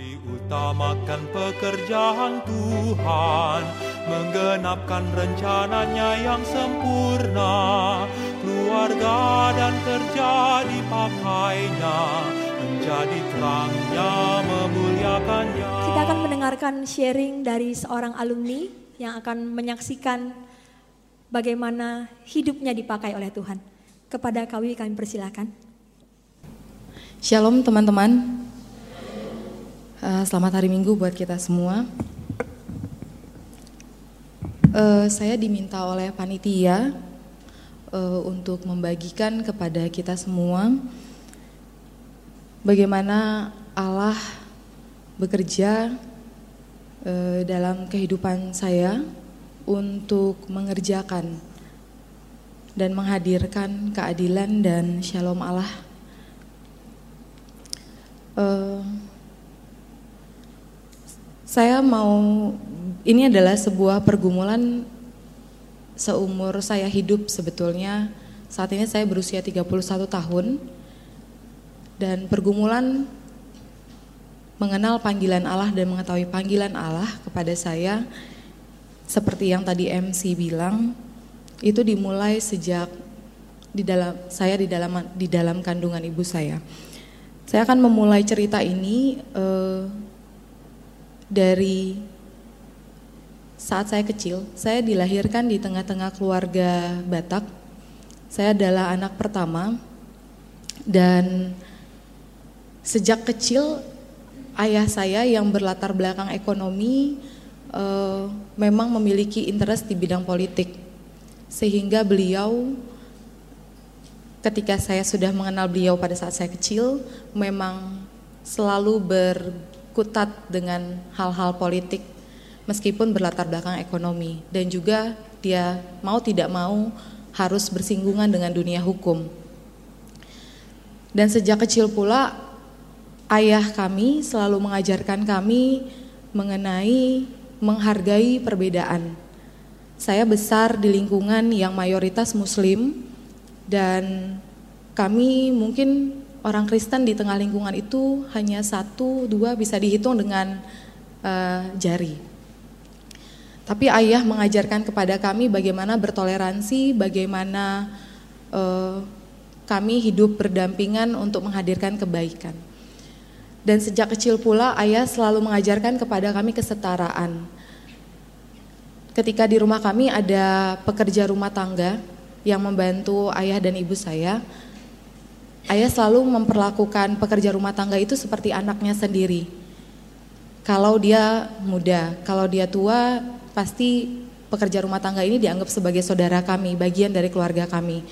Mari utamakan pekerjaan Tuhan, menggenapkan rencananya yang sempurna. Keluarga dan kerja dipakainya, menjadi terangnya, memuliakannya. Kita akan mendengarkan sharing dari seorang alumni yang akan menyaksikan bagaimana hidupnya dipakai oleh Tuhan. Kepada Kawi kami persilakan. Shalom teman-teman. Uh, selamat hari Minggu buat kita semua. Uh, saya diminta oleh panitia uh, untuk membagikan kepada kita semua bagaimana Allah bekerja dalam kehidupan saya untuk mengerjakan dan menghadirkan keadilan dan shalom Allah. Saya mau ini adalah sebuah pergumulan seumur saya hidup sebetulnya. Saat ini saya berusia 31 tahun dan pergumulan mengenal panggilan Allah dan mengetahui panggilan Allah kepada saya seperti yang tadi MC bilang itu dimulai sejak di dalam saya di dalam di dalam kandungan ibu saya. Saya akan memulai cerita ini uh, dari saat saya kecil, saya dilahirkan di tengah-tengah keluarga Batak. Saya adalah anak pertama dan sejak kecil ayah saya yang berlatar belakang ekonomi uh, memang memiliki interest di bidang politik. Sehingga beliau ketika saya sudah mengenal beliau pada saat saya kecil memang selalu ber kutat dengan hal-hal politik meskipun berlatar belakang ekonomi dan juga dia mau tidak mau harus bersinggungan dengan dunia hukum. Dan sejak kecil pula ayah kami selalu mengajarkan kami mengenai menghargai perbedaan. Saya besar di lingkungan yang mayoritas muslim dan kami mungkin orang Kristen di tengah lingkungan itu hanya satu dua bisa dihitung dengan uh, jari. Tapi ayah mengajarkan kepada kami bagaimana bertoleransi, bagaimana uh, kami hidup berdampingan untuk menghadirkan kebaikan. Dan sejak kecil pula ayah selalu mengajarkan kepada kami kesetaraan. Ketika di rumah kami ada pekerja rumah tangga yang membantu ayah dan ibu saya, ayah selalu memperlakukan pekerja rumah tangga itu seperti anaknya sendiri. Kalau dia muda, kalau dia tua, pasti pekerja rumah tangga ini dianggap sebagai saudara kami, bagian dari keluarga kami.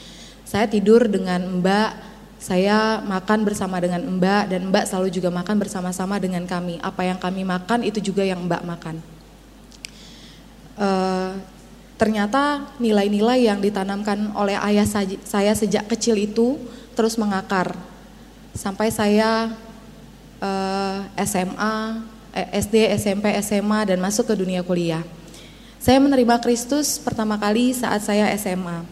Saya tidur dengan mbak, saya makan bersama dengan mbak, dan mbak selalu juga makan bersama-sama dengan kami. Apa yang kami makan itu juga yang mbak makan. Uh, ternyata nilai-nilai yang ditanamkan oleh ayah saya sejak kecil itu terus mengakar sampai saya eh, SMA, eh, SD, SMP, SMA dan masuk ke dunia kuliah. Saya menerima Kristus pertama kali saat saya SMA.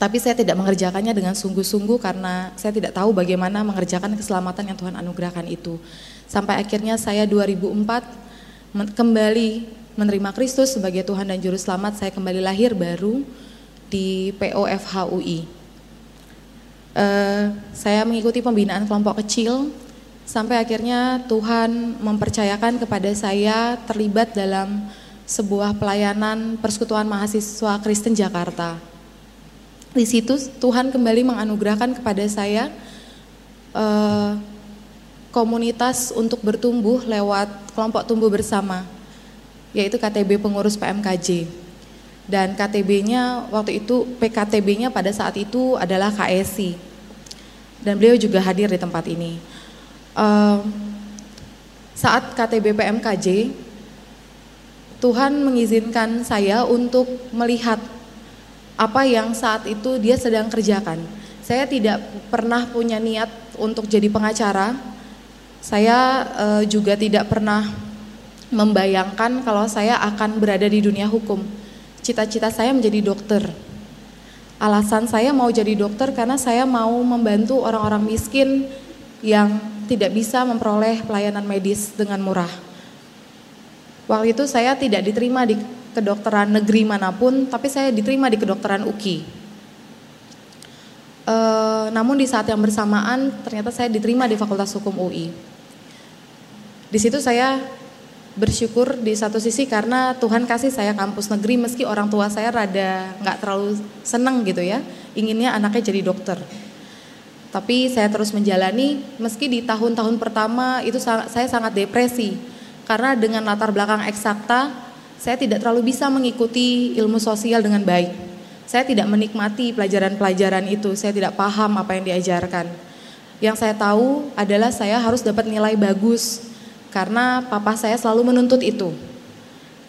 Tapi saya tidak mengerjakannya dengan sungguh-sungguh karena saya tidak tahu bagaimana mengerjakan keselamatan yang Tuhan anugerahkan itu. Sampai akhirnya saya 2004 kembali menerima Kristus sebagai Tuhan dan Juru Selamat. Saya kembali lahir baru di POFHUI uh, saya mengikuti pembinaan kelompok kecil sampai akhirnya Tuhan mempercayakan kepada saya terlibat dalam sebuah pelayanan persekutuan mahasiswa Kristen Jakarta. Di situ Tuhan kembali menganugerahkan kepada saya uh, komunitas untuk bertumbuh lewat kelompok tumbuh bersama, yaitu KTB pengurus PMKJ. Dan KTB-nya waktu itu PKTB-nya pada saat itu adalah KSI. Dan beliau juga hadir di tempat ini. Uh, saat KTB PMKJ, Tuhan mengizinkan saya untuk melihat apa yang saat itu dia sedang kerjakan. Saya tidak pernah punya niat untuk jadi pengacara. Saya uh, juga tidak pernah membayangkan kalau saya akan berada di dunia hukum cita-cita saya menjadi dokter. Alasan saya mau jadi dokter karena saya mau membantu orang-orang miskin yang tidak bisa memperoleh pelayanan medis dengan murah. Waktu itu saya tidak diterima di kedokteran negeri mana pun, tapi saya diterima di kedokteran UKI. E, namun di saat yang bersamaan ternyata saya diterima di Fakultas Hukum UI. Di situ saya bersyukur di satu sisi karena Tuhan kasih saya kampus negeri meski orang tua saya rada nggak terlalu seneng gitu ya, inginnya anaknya jadi dokter. Tapi saya terus menjalani meski di tahun-tahun pertama itu saya sangat depresi karena dengan latar belakang eksakta, saya tidak terlalu bisa mengikuti ilmu sosial dengan baik. Saya tidak menikmati pelajaran-pelajaran itu, saya tidak paham apa yang diajarkan. Yang saya tahu adalah saya harus dapat nilai bagus, karena papa saya selalu menuntut itu.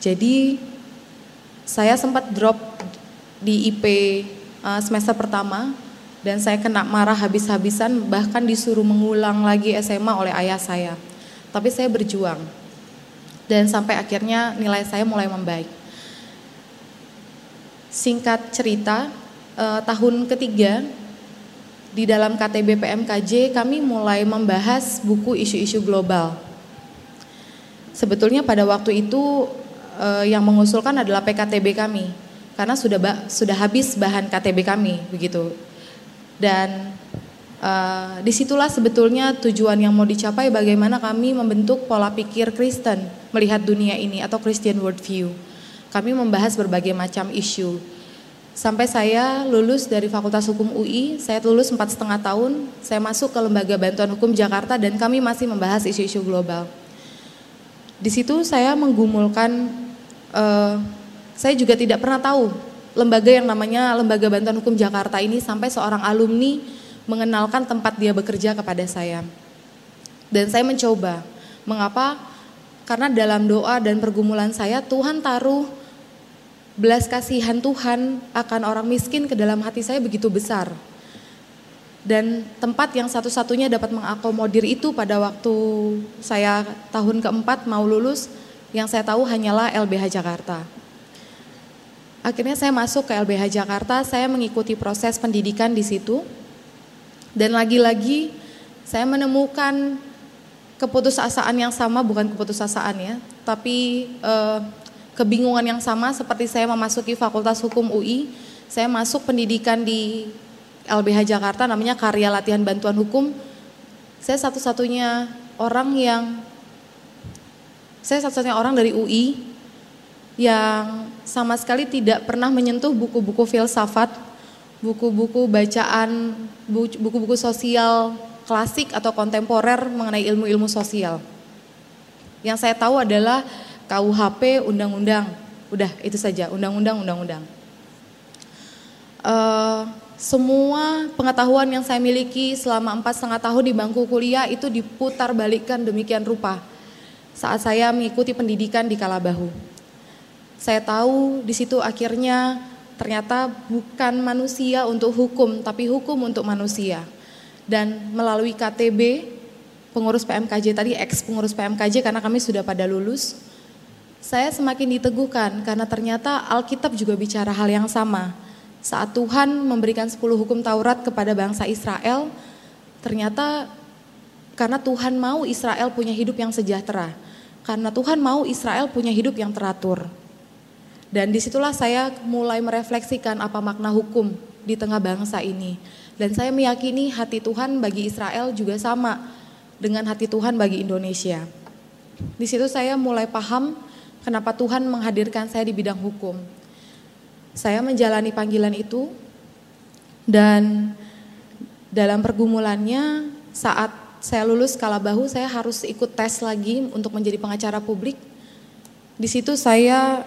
Jadi saya sempat drop di IP uh, semester pertama dan saya kena marah habis-habisan bahkan disuruh mengulang lagi SMA oleh ayah saya. Tapi saya berjuang dan sampai akhirnya nilai saya mulai membaik. Singkat cerita, eh, tahun ketiga di dalam KTB PMKJ kami mulai membahas buku isu-isu global. Sebetulnya pada waktu itu eh, yang mengusulkan adalah PKTB kami karena sudah sudah habis bahan KTB kami begitu. Dan Uh, di situlah sebetulnya tujuan yang mau dicapai bagaimana kami membentuk pola pikir Kristen melihat dunia ini atau Christian worldview. Kami membahas berbagai macam isu. Sampai saya lulus dari Fakultas Hukum UI, saya lulus empat setengah tahun, saya masuk ke Lembaga Bantuan Hukum Jakarta dan kami masih membahas isu-isu global. Di situ saya menggumulkan, uh, saya juga tidak pernah tahu lembaga yang namanya Lembaga Bantuan Hukum Jakarta ini sampai seorang alumni mengenalkan tempat dia bekerja kepada saya. Dan saya mencoba. Mengapa? Karena dalam doa dan pergumulan saya Tuhan taruh belas kasihan Tuhan akan orang miskin ke dalam hati saya begitu besar. Dan tempat yang satu-satunya dapat mengakomodir itu pada waktu saya tahun keempat mau lulus, yang saya tahu hanyalah LBH Jakarta. Akhirnya saya masuk ke LBH Jakarta, saya mengikuti proses pendidikan di situ. Dan lagi-lagi saya menemukan keputusasaan yang sama, bukan keputusasaan ya, tapi eh, kebingungan yang sama seperti saya memasuki Fakultas Hukum UI, saya masuk pendidikan di LBH Jakarta namanya Karya Latihan Bantuan Hukum. Saya satu-satunya orang yang saya satu-satunya orang dari UI yang sama sekali tidak pernah menyentuh buku-buku filsafat buku-buku bacaan, buku-buku sosial klasik atau kontemporer mengenai ilmu-ilmu sosial. Yang saya tahu adalah KUHP, undang-undang, udah itu saja, undang-undang, undang-undang. Uh, semua pengetahuan yang saya miliki selama empat setengah tahun di bangku kuliah itu diputar balikkan demikian rupa saat saya mengikuti pendidikan di Kalabahu. Saya tahu di situ akhirnya ternyata bukan manusia untuk hukum, tapi hukum untuk manusia. Dan melalui KTB, pengurus PMKJ tadi, ex pengurus PMKJ karena kami sudah pada lulus, saya semakin diteguhkan karena ternyata Alkitab juga bicara hal yang sama. Saat Tuhan memberikan 10 hukum Taurat kepada bangsa Israel, ternyata karena Tuhan mau Israel punya hidup yang sejahtera. Karena Tuhan mau Israel punya hidup yang teratur. Dan di situlah saya mulai merefleksikan apa makna hukum di tengah bangsa ini. Dan saya meyakini hati Tuhan bagi Israel juga sama dengan hati Tuhan bagi Indonesia. Di situ saya mulai paham kenapa Tuhan menghadirkan saya di bidang hukum. Saya menjalani panggilan itu dan dalam pergumulannya saat saya lulus bahu saya harus ikut tes lagi untuk menjadi pengacara publik. Di situ saya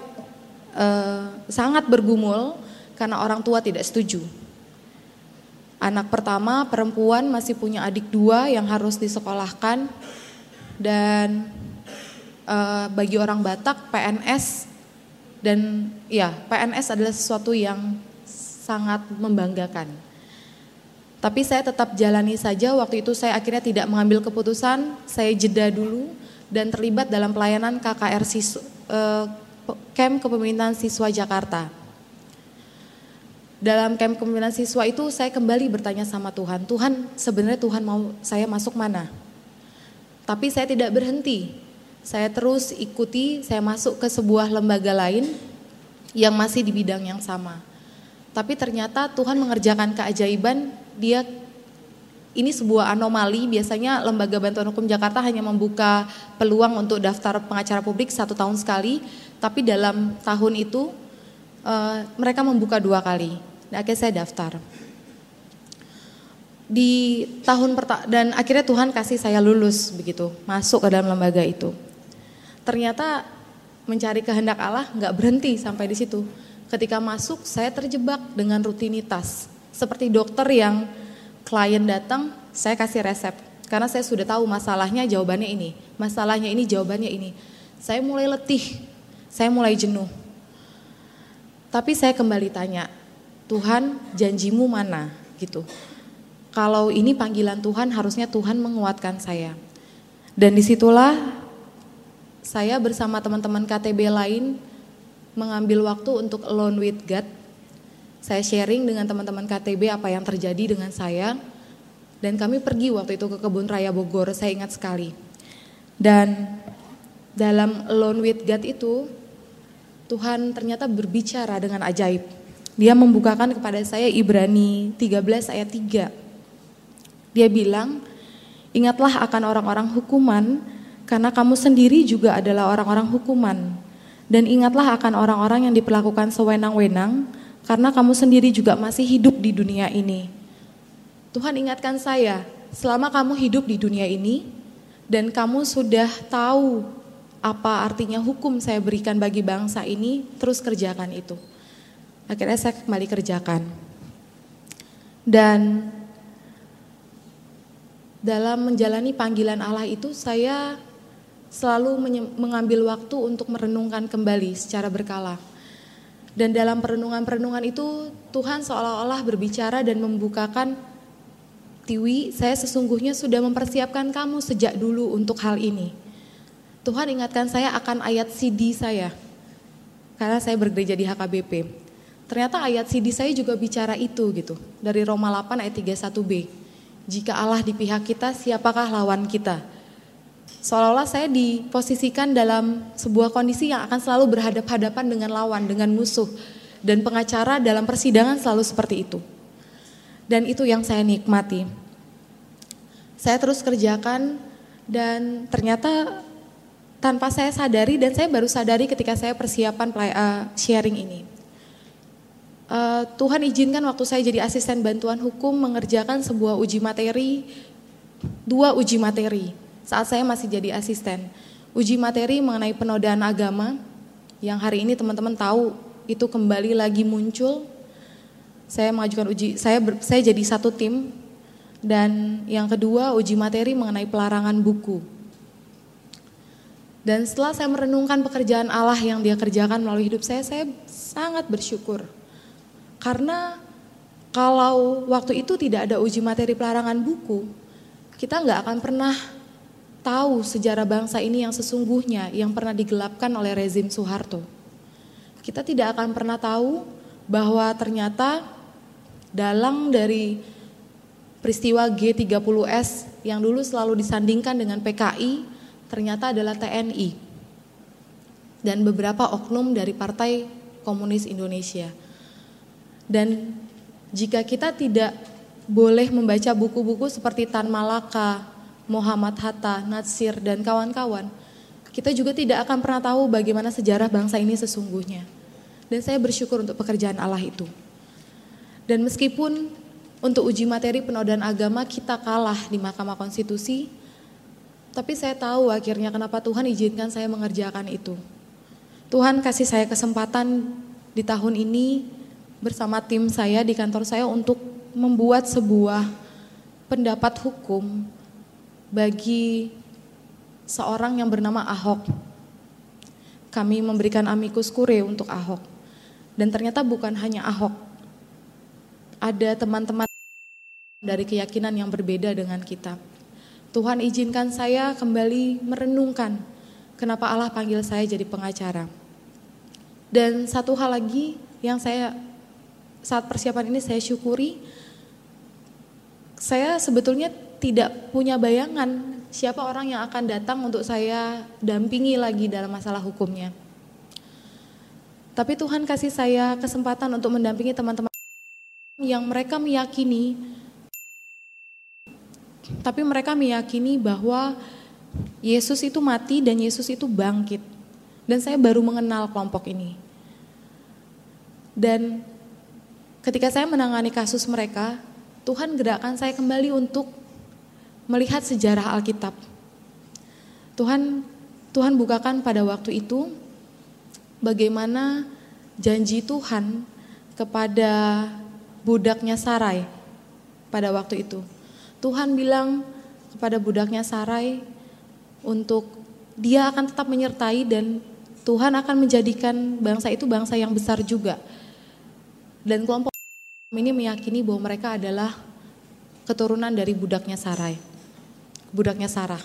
uh, sangat bergumul karena orang tua tidak setuju. Anak pertama perempuan masih punya adik dua yang harus disekolahkan dan uh, bagi orang Batak PNS dan ya PNS adalah sesuatu yang sangat membanggakan. Tapi saya tetap jalani saja waktu itu saya akhirnya tidak mengambil keputusan, saya jeda dulu dan terlibat dalam pelayanan KKR Sisu, uh, camp kepemimpinan siswa Jakarta. Dalam camp kepemimpinan siswa itu saya kembali bertanya sama Tuhan, Tuhan sebenarnya Tuhan mau saya masuk mana? Tapi saya tidak berhenti. Saya terus ikuti, saya masuk ke sebuah lembaga lain yang masih di bidang yang sama. Tapi ternyata Tuhan mengerjakan keajaiban, dia ini sebuah anomali, biasanya Lembaga Bantuan Hukum Jakarta hanya membuka peluang untuk daftar pengacara publik satu tahun sekali, tapi dalam tahun itu uh, mereka membuka dua kali. Dan akhirnya saya daftar. Di tahun dan akhirnya Tuhan kasih saya lulus begitu, masuk ke dalam lembaga itu. Ternyata mencari kehendak Allah nggak berhenti sampai di situ. Ketika masuk saya terjebak dengan rutinitas, seperti dokter yang klien datang, saya kasih resep. Karena saya sudah tahu masalahnya jawabannya ini, masalahnya ini jawabannya ini. Saya mulai letih, saya mulai jenuh. Tapi saya kembali tanya, Tuhan janjimu mana gitu. Kalau ini panggilan Tuhan harusnya Tuhan menguatkan saya. Dan di situlah saya bersama teman-teman KTB lain mengambil waktu untuk alone with God saya sharing dengan teman-teman KTB apa yang terjadi dengan saya. Dan kami pergi waktu itu ke kebun raya Bogor, saya ingat sekali. Dan dalam Alone with God itu, Tuhan ternyata berbicara dengan ajaib. Dia membukakan kepada saya Ibrani 13 ayat 3. Dia bilang, ingatlah akan orang-orang hukuman, karena kamu sendiri juga adalah orang-orang hukuman. Dan ingatlah akan orang-orang yang diperlakukan sewenang-wenang, karena kamu sendiri juga masih hidup di dunia ini. Tuhan ingatkan saya, selama kamu hidup di dunia ini dan kamu sudah tahu apa artinya hukum saya berikan bagi bangsa ini, terus kerjakan itu. Akhirnya saya kembali kerjakan. Dan dalam menjalani panggilan Allah itu saya selalu mengambil waktu untuk merenungkan kembali secara berkala dan dalam perenungan-perenungan itu Tuhan seolah-olah berbicara dan membukakan Tiwi, saya sesungguhnya sudah mempersiapkan kamu sejak dulu untuk hal ini. Tuhan ingatkan saya akan ayat CD saya. Karena saya bergereja di HKBP. Ternyata ayat CD saya juga bicara itu gitu. Dari Roma 8 ayat 31b. Jika Allah di pihak kita, siapakah lawan kita? Seolah-olah saya diposisikan dalam sebuah kondisi yang akan selalu berhadap-hadapan dengan lawan, dengan musuh. Dan pengacara dalam persidangan selalu seperti itu. Dan itu yang saya nikmati. Saya terus kerjakan dan ternyata tanpa saya sadari dan saya baru sadari ketika saya persiapan uh, sharing ini. Uh, Tuhan izinkan waktu saya jadi asisten bantuan hukum mengerjakan sebuah uji materi, dua uji materi saat saya masih jadi asisten. Uji materi mengenai penodaan agama yang hari ini teman-teman tahu itu kembali lagi muncul. Saya mengajukan uji, saya ber, saya jadi satu tim dan yang kedua uji materi mengenai pelarangan buku. Dan setelah saya merenungkan pekerjaan Allah yang dia kerjakan melalui hidup saya, saya sangat bersyukur. Karena kalau waktu itu tidak ada uji materi pelarangan buku, kita nggak akan pernah tahu sejarah bangsa ini yang sesungguhnya yang pernah digelapkan oleh rezim Soeharto. Kita tidak akan pernah tahu bahwa ternyata dalang dari peristiwa G30S yang dulu selalu disandingkan dengan PKI ternyata adalah TNI dan beberapa oknum dari Partai Komunis Indonesia. Dan jika kita tidak boleh membaca buku-buku seperti Tan Malaka, Muhammad Hatta, Natsir, dan kawan-kawan, kita juga tidak akan pernah tahu bagaimana sejarah bangsa ini sesungguhnya. Dan saya bersyukur untuk pekerjaan Allah itu. Dan meskipun untuk uji materi penodaan agama kita kalah di Mahkamah Konstitusi, tapi saya tahu akhirnya kenapa Tuhan izinkan saya mengerjakan itu. Tuhan kasih saya kesempatan di tahun ini bersama tim saya di kantor saya untuk membuat sebuah pendapat hukum bagi seorang yang bernama Ahok. Kami memberikan amikus kure untuk Ahok. Dan ternyata bukan hanya Ahok. Ada teman-teman dari keyakinan yang berbeda dengan kita. Tuhan izinkan saya kembali merenungkan kenapa Allah panggil saya jadi pengacara. Dan satu hal lagi yang saya saat persiapan ini saya syukuri, saya sebetulnya tidak punya bayangan siapa orang yang akan datang untuk saya dampingi lagi dalam masalah hukumnya. Tapi Tuhan kasih saya kesempatan untuk mendampingi teman-teman yang mereka meyakini tapi mereka meyakini bahwa Yesus itu mati dan Yesus itu bangkit. Dan saya baru mengenal kelompok ini. Dan ketika saya menangani kasus mereka, Tuhan gerakkan saya kembali untuk melihat sejarah Alkitab. Tuhan Tuhan bukakan pada waktu itu bagaimana janji Tuhan kepada budaknya Sarai pada waktu itu. Tuhan bilang kepada budaknya Sarai untuk dia akan tetap menyertai dan Tuhan akan menjadikan bangsa itu bangsa yang besar juga. Dan kelompok ini meyakini bahwa mereka adalah keturunan dari budaknya Sarai. Budaknya Sarah.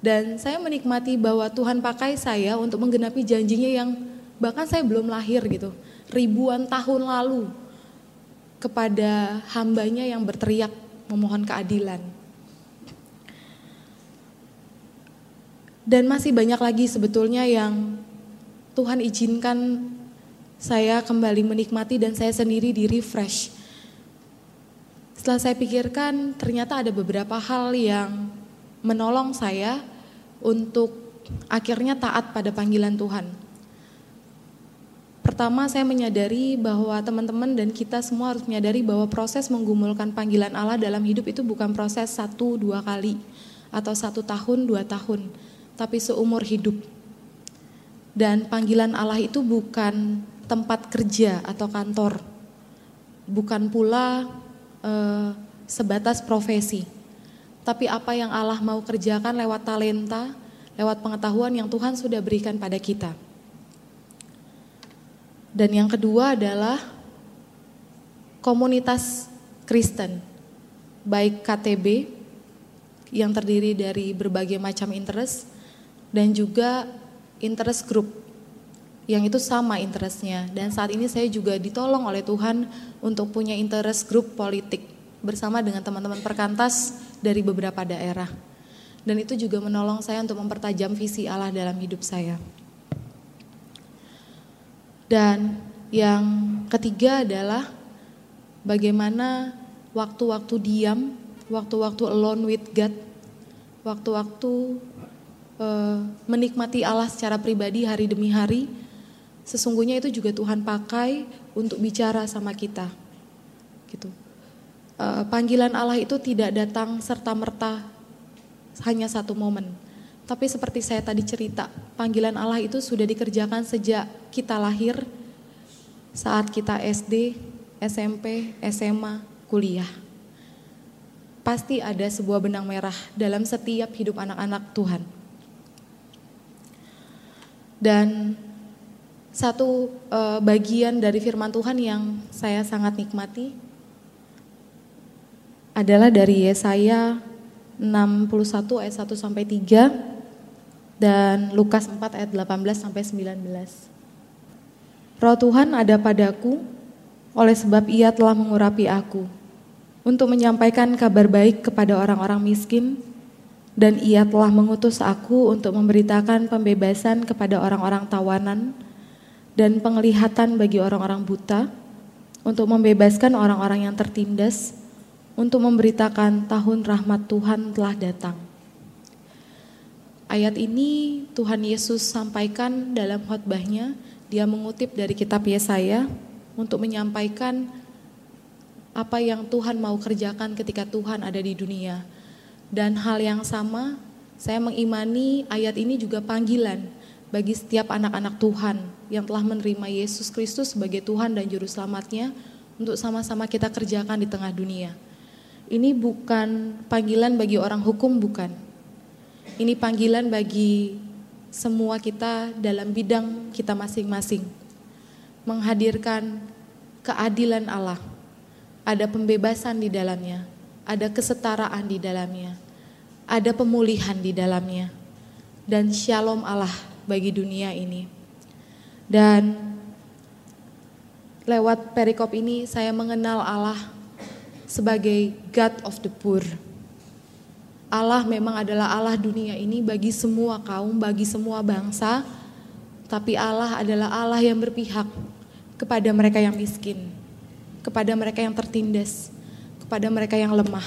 Dan saya menikmati bahwa Tuhan pakai saya untuk menggenapi janjinya yang bahkan saya belum lahir gitu. Ribuan tahun lalu kepada hambanya yang berteriak memohon keadilan. Dan masih banyak lagi sebetulnya yang Tuhan izinkan saya kembali menikmati dan saya sendiri di refresh. Setelah saya pikirkan ternyata ada beberapa hal yang menolong saya untuk akhirnya taat pada panggilan Tuhan. Pertama saya menyadari bahwa teman-teman dan kita semua harus menyadari bahwa proses menggumulkan panggilan Allah dalam hidup itu bukan proses satu dua kali atau satu tahun dua tahun, tapi seumur hidup. Dan panggilan Allah itu bukan tempat kerja atau kantor, bukan pula eh, sebatas profesi, tapi apa yang Allah mau kerjakan lewat talenta, lewat pengetahuan yang Tuhan sudah berikan pada kita. Dan yang kedua adalah komunitas Kristen, baik KTB yang terdiri dari berbagai macam interest dan juga interest group yang itu sama interestnya. Dan saat ini saya juga ditolong oleh Tuhan untuk punya interest group politik bersama dengan teman-teman perkantas dari beberapa daerah. Dan itu juga menolong saya untuk mempertajam visi Allah dalam hidup saya. Dan yang ketiga adalah bagaimana waktu-waktu diam, waktu-waktu alone with God, waktu-waktu uh, menikmati Allah secara pribadi hari demi hari, sesungguhnya itu juga Tuhan pakai untuk bicara sama kita. Gitu. Uh, panggilan Allah itu tidak datang serta merta hanya satu momen tapi seperti saya tadi cerita, panggilan Allah itu sudah dikerjakan sejak kita lahir, saat kita SD, SMP, SMA, kuliah. Pasti ada sebuah benang merah dalam setiap hidup anak-anak Tuhan. Dan satu uh, bagian dari firman Tuhan yang saya sangat nikmati adalah dari Yesaya 61 ayat 1 sampai 3 dan Lukas 4 ayat 18 sampai 19. Roh Tuhan ada padaku oleh sebab ia telah mengurapi aku untuk menyampaikan kabar baik kepada orang-orang miskin dan ia telah mengutus aku untuk memberitakan pembebasan kepada orang-orang tawanan dan penglihatan bagi orang-orang buta untuk membebaskan orang-orang yang tertindas untuk memberitakan tahun rahmat Tuhan telah datang. Ayat ini Tuhan Yesus sampaikan dalam khotbahnya. Dia mengutip dari kitab Yesaya untuk menyampaikan apa yang Tuhan mau kerjakan ketika Tuhan ada di dunia. Dan hal yang sama, saya mengimani ayat ini juga panggilan bagi setiap anak-anak Tuhan yang telah menerima Yesus Kristus sebagai Tuhan dan Juru Selamatnya untuk sama-sama kita kerjakan di tengah dunia. Ini bukan panggilan bagi orang hukum, bukan ini panggilan bagi semua kita dalam bidang kita masing-masing. Menghadirkan keadilan Allah. Ada pembebasan di dalamnya, ada kesetaraan di dalamnya, ada pemulihan di dalamnya, dan shalom Allah bagi dunia ini. Dan lewat perikop ini saya mengenal Allah sebagai God of the poor. Allah memang adalah Allah dunia ini bagi semua kaum, bagi semua bangsa, tapi Allah adalah Allah yang berpihak kepada mereka yang miskin, kepada mereka yang tertindas, kepada mereka yang lemah.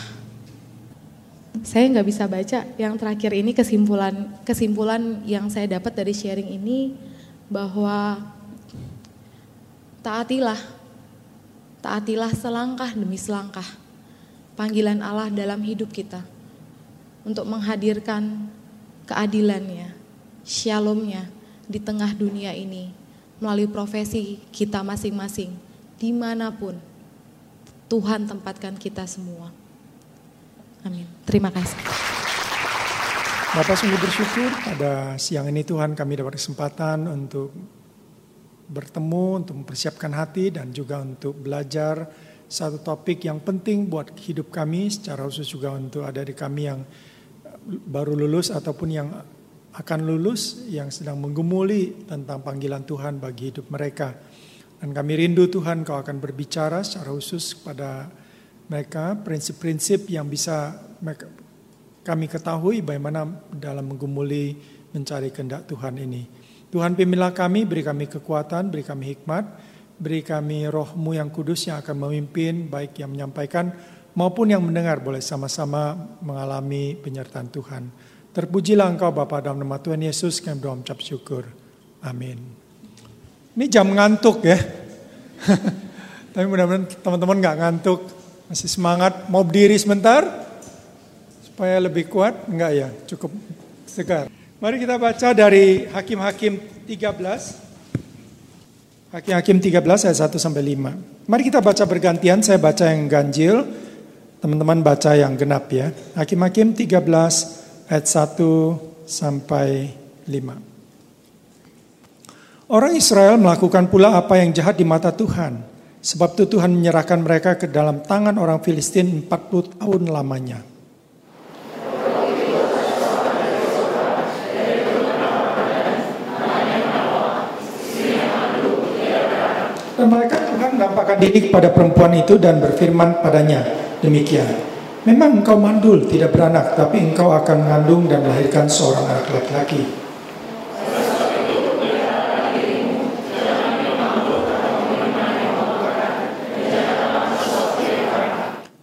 Saya nggak bisa baca yang terakhir ini kesimpulan kesimpulan yang saya dapat dari sharing ini bahwa taatilah, taatilah selangkah demi selangkah panggilan Allah dalam hidup kita untuk menghadirkan keadilannya, shalomnya di tengah dunia ini melalui profesi kita masing-masing di mana pun Tuhan tempatkan kita semua. Amin. Terima kasih. Bapak sungguh bersyukur pada siang ini Tuhan kami dapat kesempatan untuk bertemu, untuk mempersiapkan hati dan juga untuk belajar satu topik yang penting buat hidup kami secara khusus juga untuk ada di kami yang baru lulus ataupun yang akan lulus yang sedang menggumuli tentang panggilan Tuhan bagi hidup mereka. Dan kami rindu Tuhan kau akan berbicara secara khusus kepada mereka prinsip-prinsip yang bisa mereka, kami ketahui bagaimana dalam menggumuli mencari kehendak Tuhan ini. Tuhan pimpinlah kami, beri kami kekuatan, beri kami hikmat, beri kami rohmu yang kudus yang akan memimpin baik yang menyampaikan maupun yang mendengar boleh sama-sama mengalami penyertaan Tuhan. Terpujilah engkau Bapa dalam nama Tuhan Yesus kami berdoa ucap syukur. Amin. Ini jam ngantuk ya. Tapi mudah-mudahan teman-teman nggak ngantuk. Masih semangat. Mau berdiri sebentar? Supaya lebih kuat? Enggak ya, cukup segar. Mari kita baca dari Hakim-Hakim 13. Hakim-Hakim 13 ayat 1 sampai 5. Mari kita baca bergantian, saya baca yang ganjil, Teman-teman baca yang genap ya. Hakim-hakim 13 ayat 1 sampai 5. Orang Israel melakukan pula apa yang jahat di mata Tuhan. Sebab itu Tuhan menyerahkan mereka ke dalam tangan orang Filistin 40 tahun lamanya. Dan mereka Tuhan menampakkan diri kepada perempuan itu dan berfirman padanya, demikian. Memang engkau mandul, tidak beranak, tapi engkau akan mengandung dan melahirkan seorang anak laki-laki.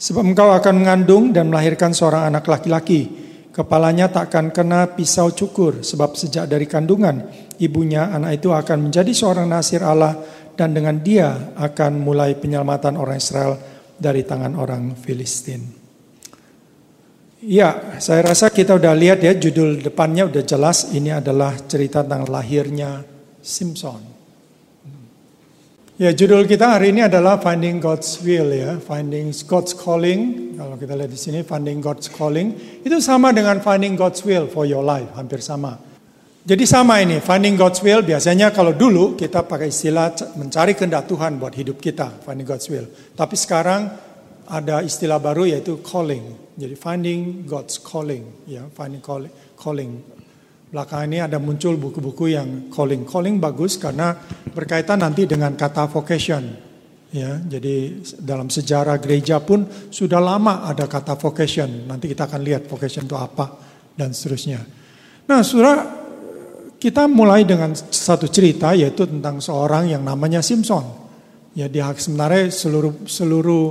Sebab engkau akan mengandung dan melahirkan seorang anak laki-laki. Kepalanya tak akan kena pisau cukur, sebab sejak dari kandungan ibunya anak itu akan menjadi seorang nasir Allah dan dengan dia akan mulai penyelamatan orang Israel dari tangan orang Filistin. Ya, saya rasa kita udah lihat ya judul depannya udah jelas ini adalah cerita tentang lahirnya Simpson. Ya, judul kita hari ini adalah Finding God's Will ya, Finding God's Calling. Kalau kita lihat di sini Finding God's Calling itu sama dengan Finding God's Will for your life, hampir sama. Jadi sama ini, Finding God's Will biasanya kalau dulu kita pakai istilah mencari kehendak Tuhan buat hidup kita, Finding God's Will. Tapi sekarang ada istilah baru yaitu calling. Jadi finding God's calling, ya, finding calling. calling. Belakangan ini ada muncul buku-buku yang calling. Calling bagus karena berkaitan nanti dengan kata vocation. Ya, jadi dalam sejarah gereja pun sudah lama ada kata vocation. Nanti kita akan lihat vocation itu apa dan seterusnya. Nah, surah kita mulai dengan satu cerita yaitu tentang seorang yang namanya Simpson. Ya di sebenarnya seluruh seluruh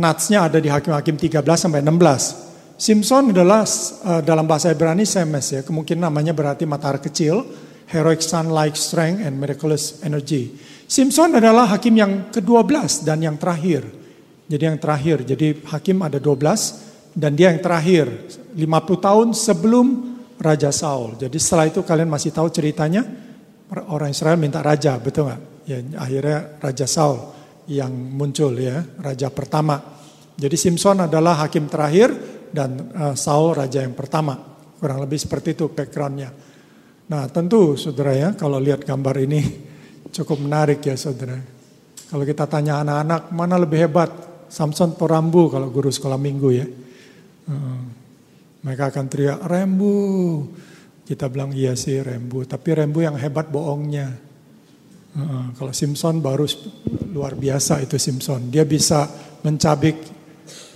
natsnya ada di Hakim-Hakim 13 sampai 16. Simpson adalah uh, dalam bahasa Ibrani Semes ya, kemungkinan namanya berarti matahari kecil, heroic sun-like strength and miraculous energy. Simpson adalah hakim yang ke-12 dan yang terakhir. Jadi yang terakhir, jadi hakim ada 12 dan dia yang terakhir 50 tahun sebelum Raja Saul. Jadi setelah itu kalian masih tahu ceritanya orang Israel minta raja, betul nggak? Ya, akhirnya Raja Saul yang muncul ya, raja pertama. Jadi Simpson adalah hakim terakhir dan uh, Saul raja yang pertama. Kurang lebih seperti itu backgroundnya. Nah tentu saudara ya kalau lihat gambar ini cukup menarik ya saudara. Kalau kita tanya anak-anak mana lebih hebat, Samson atau Rambu kalau guru sekolah minggu ya. Uh, mereka akan teriak, Rembu. Kita bilang, iya sih Rembu. Tapi Rembu yang hebat bohongnya. Uh, kalau Simpson baru luar biasa itu Simpson. Dia bisa mencabik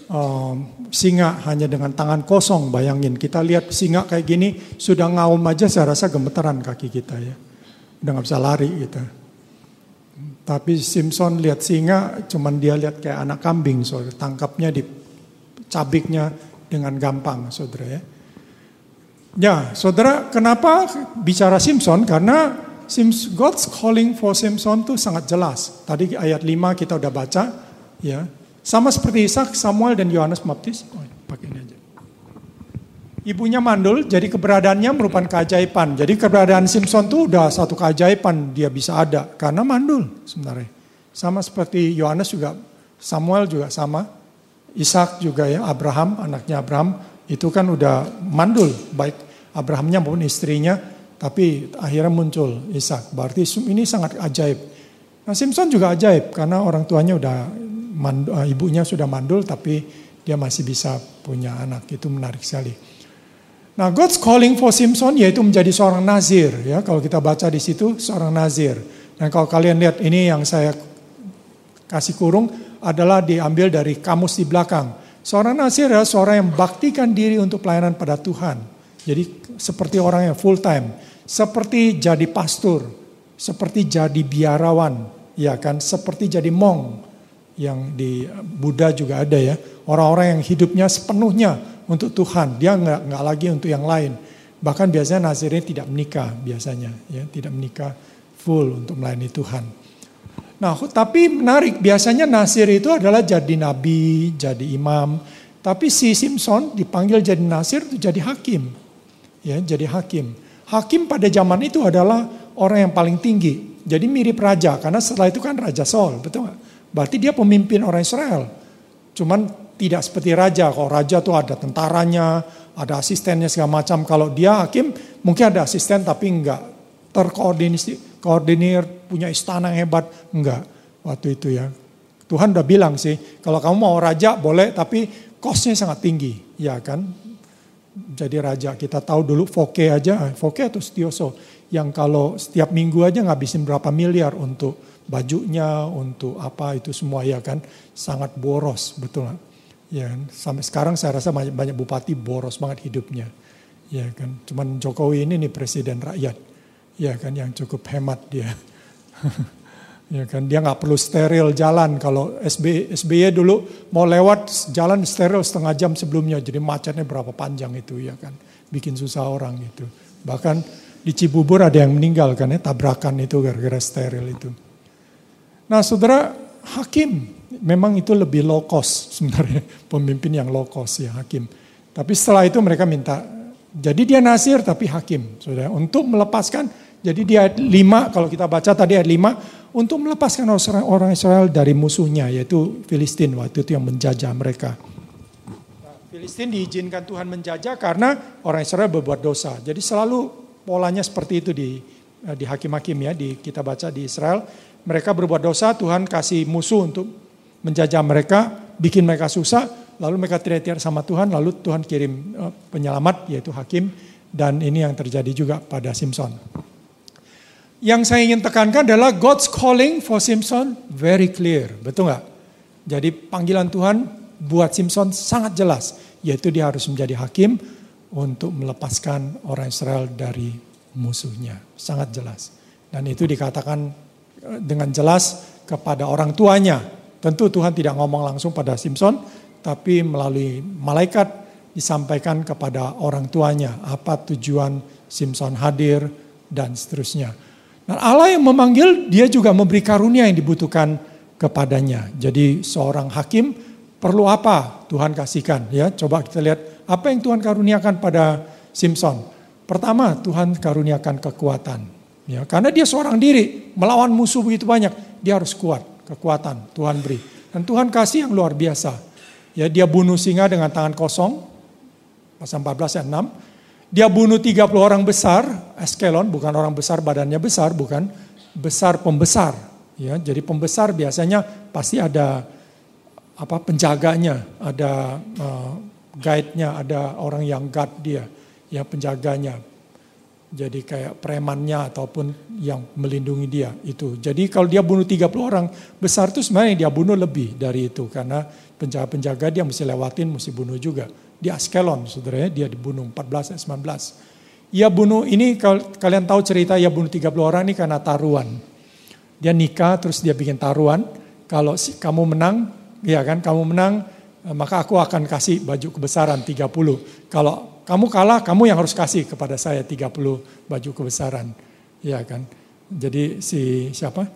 um, singa hanya dengan tangan kosong. Bayangin kita lihat singa kayak gini sudah ngaum aja saya rasa gemeteran kaki kita ya. Udah nggak bisa lari gitu. Tapi Simpson lihat singa, cuman dia lihat kayak anak kambing, so tangkapnya di cabiknya dengan gampang, saudara ya. Ya, saudara, kenapa bicara Simpson? Karena God's calling for Simpson itu sangat jelas. Tadi ayat 5 kita udah baca, ya. Sama seperti Ishak, Samuel dan Yohanes Baptis. Oh, pakai ini aja. Ibunya mandul, jadi keberadaannya merupakan keajaiban. Jadi keberadaan Simpson itu udah satu keajaiban dia bisa ada karena mandul sebenarnya. Sama seperti Yohanes juga, Samuel juga sama, Ishak juga ya, Abraham anaknya Abraham itu kan udah mandul baik Abrahamnya maupun istrinya, tapi akhirnya muncul Ishak. Berarti ini sangat ajaib. Nah Simpson juga ajaib karena orang tuanya udah mandul, eh, ibunya sudah mandul tapi dia masih bisa punya anak itu menarik sekali. Nah, God's calling for Simpson yaitu menjadi seorang nazir ya. Kalau kita baca di situ seorang nazir. Dan kalau kalian lihat ini yang saya kasih kurung adalah diambil dari kamus di belakang. Seorang nazir adalah seorang yang baktikan diri untuk pelayanan pada Tuhan. Jadi seperti orang yang full time, seperti jadi pastor, seperti jadi biarawan, ya kan, seperti jadi mong yang di Buddha juga ada ya. Orang-orang yang hidupnya sepenuhnya untuk Tuhan. Dia nggak nggak lagi untuk yang lain. Bahkan biasanya Nazirnya tidak menikah biasanya, ya tidak menikah full untuk melayani Tuhan. Nah, tapi menarik biasanya Nasir itu adalah jadi nabi, jadi imam. Tapi si Simpson dipanggil jadi Nasir itu jadi hakim. Ya, jadi hakim. Hakim pada zaman itu adalah orang yang paling tinggi. Jadi mirip raja karena setelah itu kan raja Saul, betul nggak? Berarti dia pemimpin orang Israel. Cuman tidak seperti raja. Kalau raja tuh ada tentaranya, ada asistennya segala macam. Kalau dia hakim mungkin ada asisten tapi enggak terkoordinir, koordinir, punya istana yang hebat. Enggak waktu itu ya. Tuhan udah bilang sih, kalau kamu mau raja boleh tapi kosnya sangat tinggi. Ya kan, jadi raja. Kita tahu dulu Foke aja, Foke atau Stioso, yang kalau setiap minggu aja ngabisin berapa miliar untuk bajunya, untuk apa itu semua ya kan, sangat boros, betul gak? Ya, sampai sekarang saya rasa banyak, banyak bupati boros banget hidupnya. Ya kan, cuman Jokowi ini nih presiden rakyat. Ya kan, yang cukup hemat dia. ya kan, dia nggak perlu steril jalan. Kalau SB, SBY dulu mau lewat jalan steril setengah jam sebelumnya, jadi macetnya berapa panjang itu ya kan, bikin susah orang itu. Bahkan di Cibubur ada yang meninggal kan ya, tabrakan itu gara-gara steril itu. Nah saudara, hakim memang itu lebih low cost sebenarnya pemimpin yang low cost ya hakim. Tapi setelah itu mereka minta jadi dia nasir tapi hakim, saudara. Untuk melepaskan, jadi dia lima kalau kita baca tadi ayat lima untuk melepaskan orang Israel dari musuhnya yaitu Filistin waktu itu yang menjajah mereka. Nah, Filistin diizinkan Tuhan menjajah karena orang Israel berbuat dosa. Jadi selalu polanya seperti itu di eh, di hakim-hakim ya di kita baca di Israel. Mereka berbuat dosa, Tuhan kasih musuh untuk menjajah mereka, bikin mereka susah, lalu mereka teriak-teriak sama Tuhan, lalu Tuhan kirim eh, penyelamat yaitu hakim dan ini yang terjadi juga pada Simpson. Yang saya ingin tekankan adalah God's calling for Simpson very clear, betul nggak? Jadi panggilan Tuhan buat Simpson sangat jelas, yaitu dia harus menjadi hakim untuk melepaskan orang Israel dari musuhnya, sangat jelas. Dan itu dikatakan eh, dengan jelas kepada orang tuanya, Tentu Tuhan tidak ngomong langsung pada Simpson, tapi melalui malaikat disampaikan kepada orang tuanya apa tujuan Simpson hadir dan seterusnya. Nah Allah yang memanggil dia juga memberi karunia yang dibutuhkan kepadanya. Jadi seorang hakim perlu apa Tuhan kasihkan ya. Coba kita lihat apa yang Tuhan karuniakan pada Simpson. Pertama Tuhan karuniakan kekuatan. Ya, karena dia seorang diri melawan musuh begitu banyak, dia harus kuat kekuatan Tuhan beri. Dan Tuhan kasih yang luar biasa. Ya, dia bunuh singa dengan tangan kosong. Pasal 14 ayat 6. Dia bunuh 30 orang besar, eskelon, bukan orang besar badannya besar, bukan besar pembesar. Ya, jadi pembesar biasanya pasti ada apa penjaganya, ada uh, guide-nya, ada orang yang guard dia, ya penjaganya. Jadi kayak premannya ataupun yang melindungi dia itu. Jadi kalau dia bunuh 30 orang besar itu sebenarnya dia bunuh lebih dari itu karena penjaga-penjaga dia mesti lewatin, mesti bunuh juga. Di Askelon saudaranya dia dibunuh 14 19. Ia bunuh ini kalian tahu cerita ia bunuh 30 orang ini karena taruhan. Dia nikah terus dia bikin taruhan. Kalau si, kamu menang, ya kan kamu menang maka aku akan kasih baju kebesaran 30. Kalau kamu kalah, kamu yang harus kasih kepada saya 30 baju kebesaran. Ya kan. Jadi si siapa?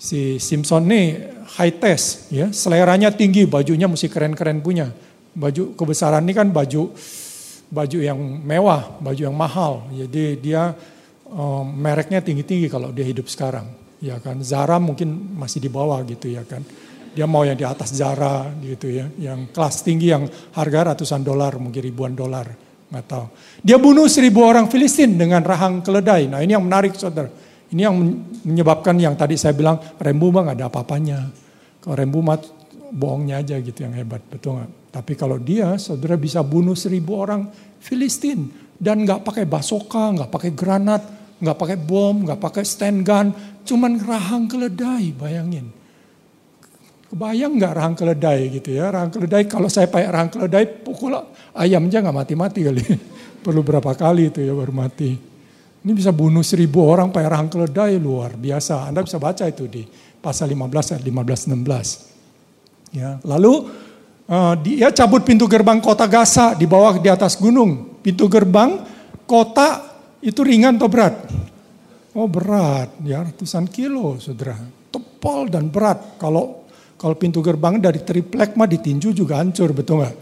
Si Simpson nih high test ya, seleranya tinggi, bajunya mesti keren-keren punya. Baju kebesaran ini kan baju baju yang mewah, baju yang mahal. Jadi dia um, mereknya tinggi-tinggi kalau dia hidup sekarang. Ya kan. Zara mungkin masih di bawah gitu ya kan. Dia mau yang di atas Zara gitu ya, yang kelas tinggi yang harga ratusan dolar, mungkin ribuan dolar nggak tahu. Dia bunuh seribu orang Filistin dengan rahang keledai. Nah ini yang menarik saudara. Ini yang menyebabkan yang tadi saya bilang rembu mah nggak ada apa-apanya. Kalau rembu mah bohongnya aja gitu yang hebat, betul nggak? Tapi kalau dia saudara bisa bunuh seribu orang Filistin dan nggak pakai basoka, nggak pakai granat, nggak pakai bom, nggak pakai stand gun, cuman rahang keledai, bayangin. Kebayang nggak rahang keledai gitu ya? Rahang keledai kalau saya pakai rahang keledai pukul ayam aja nggak mati-mati kali. Perlu berapa kali itu ya baru mati. Ini bisa bunuh seribu orang pakai rahang keledai luar biasa. Anda bisa baca itu di pasal 15 ayat 15 16. Ya, lalu uh, dia cabut pintu gerbang kota Gaza di bawah di atas gunung. Pintu gerbang kota itu ringan atau berat? Oh berat, ya ratusan kilo, saudara. Tebal dan berat. Kalau kalau pintu gerbang dari triplek mah ditinju juga hancur, betul nggak?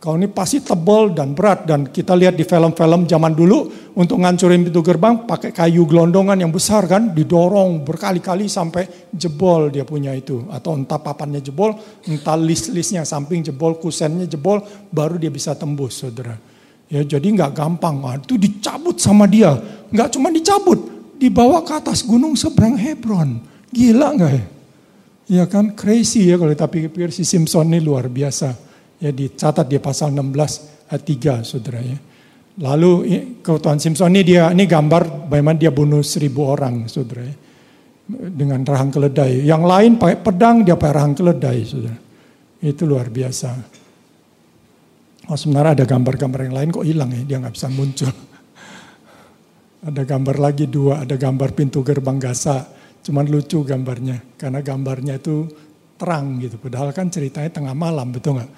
Kalau ini pasti tebal dan berat dan kita lihat di film-film zaman dulu untuk ngancurin pintu gerbang pakai kayu gelondongan yang besar kan, didorong berkali-kali sampai jebol dia punya itu atau entah papannya jebol, entah list-listnya samping jebol, kusennya jebol, baru dia bisa tembus, saudara. Ya jadi nggak gampang, nah, itu dicabut sama dia, nggak cuma dicabut, dibawa ke atas gunung seberang Hebron, gila nggak ya? Ya kan crazy ya kalau kita si Simpson ini luar biasa. Ya dicatat di pasal 16 ayat 3 saudara ya. Lalu kalau Tuhan Simpson ini dia ini gambar bagaimana dia bunuh seribu orang saudara ya. Dengan rahang keledai. Yang lain pakai pedang dia pakai rahang keledai saudara. Itu luar biasa. Oh sebenarnya ada gambar-gambar yang lain kok hilang ya dia nggak bisa muncul. Ada gambar lagi dua, ada gambar pintu gerbang Gaza Cuman lucu gambarnya, karena gambarnya itu terang gitu. Padahal kan ceritanya tengah malam, betul nggak?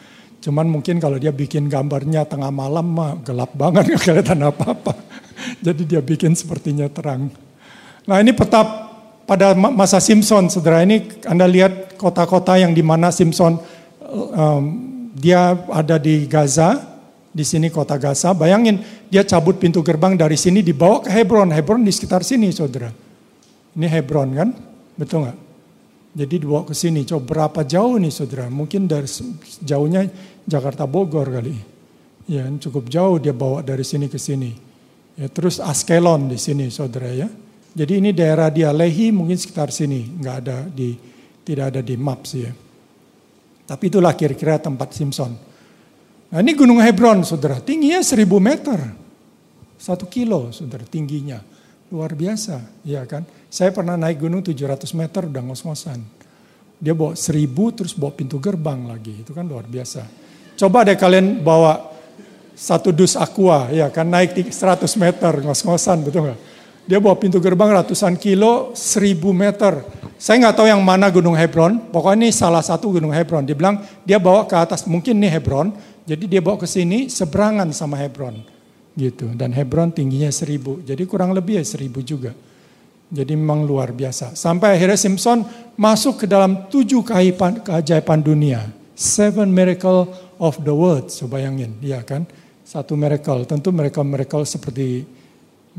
Cuman mungkin kalau dia bikin gambarnya tengah malam mah gelap banget nggak kelihatan apa-apa. Jadi dia bikin sepertinya terang. Nah ini peta pada masa Simpson, saudara ini Anda lihat kota-kota yang di mana Simpson um, dia ada di Gaza, di sini kota Gaza. Bayangin dia cabut pintu gerbang dari sini dibawa ke Hebron, Hebron di sekitar sini, saudara. Ini Hebron kan? Betul nggak? Jadi dibawa ke sini. Coba berapa jauh nih saudara? Mungkin dari jauhnya Jakarta Bogor kali. Ya cukup jauh dia bawa dari sini ke sini. Ya, terus Askelon di sini saudara ya. Jadi ini daerah dia Lehi mungkin sekitar sini. Nggak ada di tidak ada di map sih ya. Tapi itulah kira-kira tempat Simpson. Nah ini Gunung Hebron saudara. Tingginya 1000 meter. Satu kilo saudara tingginya. Luar biasa ya kan. Saya pernah naik gunung 700 meter udah ngos-ngosan. Dia bawa 1000 terus bawa pintu gerbang lagi. Itu kan luar biasa. Coba deh kalian bawa satu dus aqua ya kan naik 100 meter ngos-ngosan betul nggak? Dia bawa pintu gerbang ratusan kilo 1000 meter. Saya nggak tahu yang mana Gunung Hebron. Pokoknya ini salah satu Gunung Hebron. Dia bilang dia bawa ke atas mungkin nih Hebron. Jadi dia bawa ke sini seberangan sama Hebron gitu. Dan Hebron tingginya 1000. Jadi kurang lebih ya 1000 juga. Jadi memang luar biasa. Sampai akhirnya Simpson masuk ke dalam tujuh keajaiban dunia. Seven miracle of the world. So bayangin, ya kan? Satu miracle. Tentu miracle-miracle seperti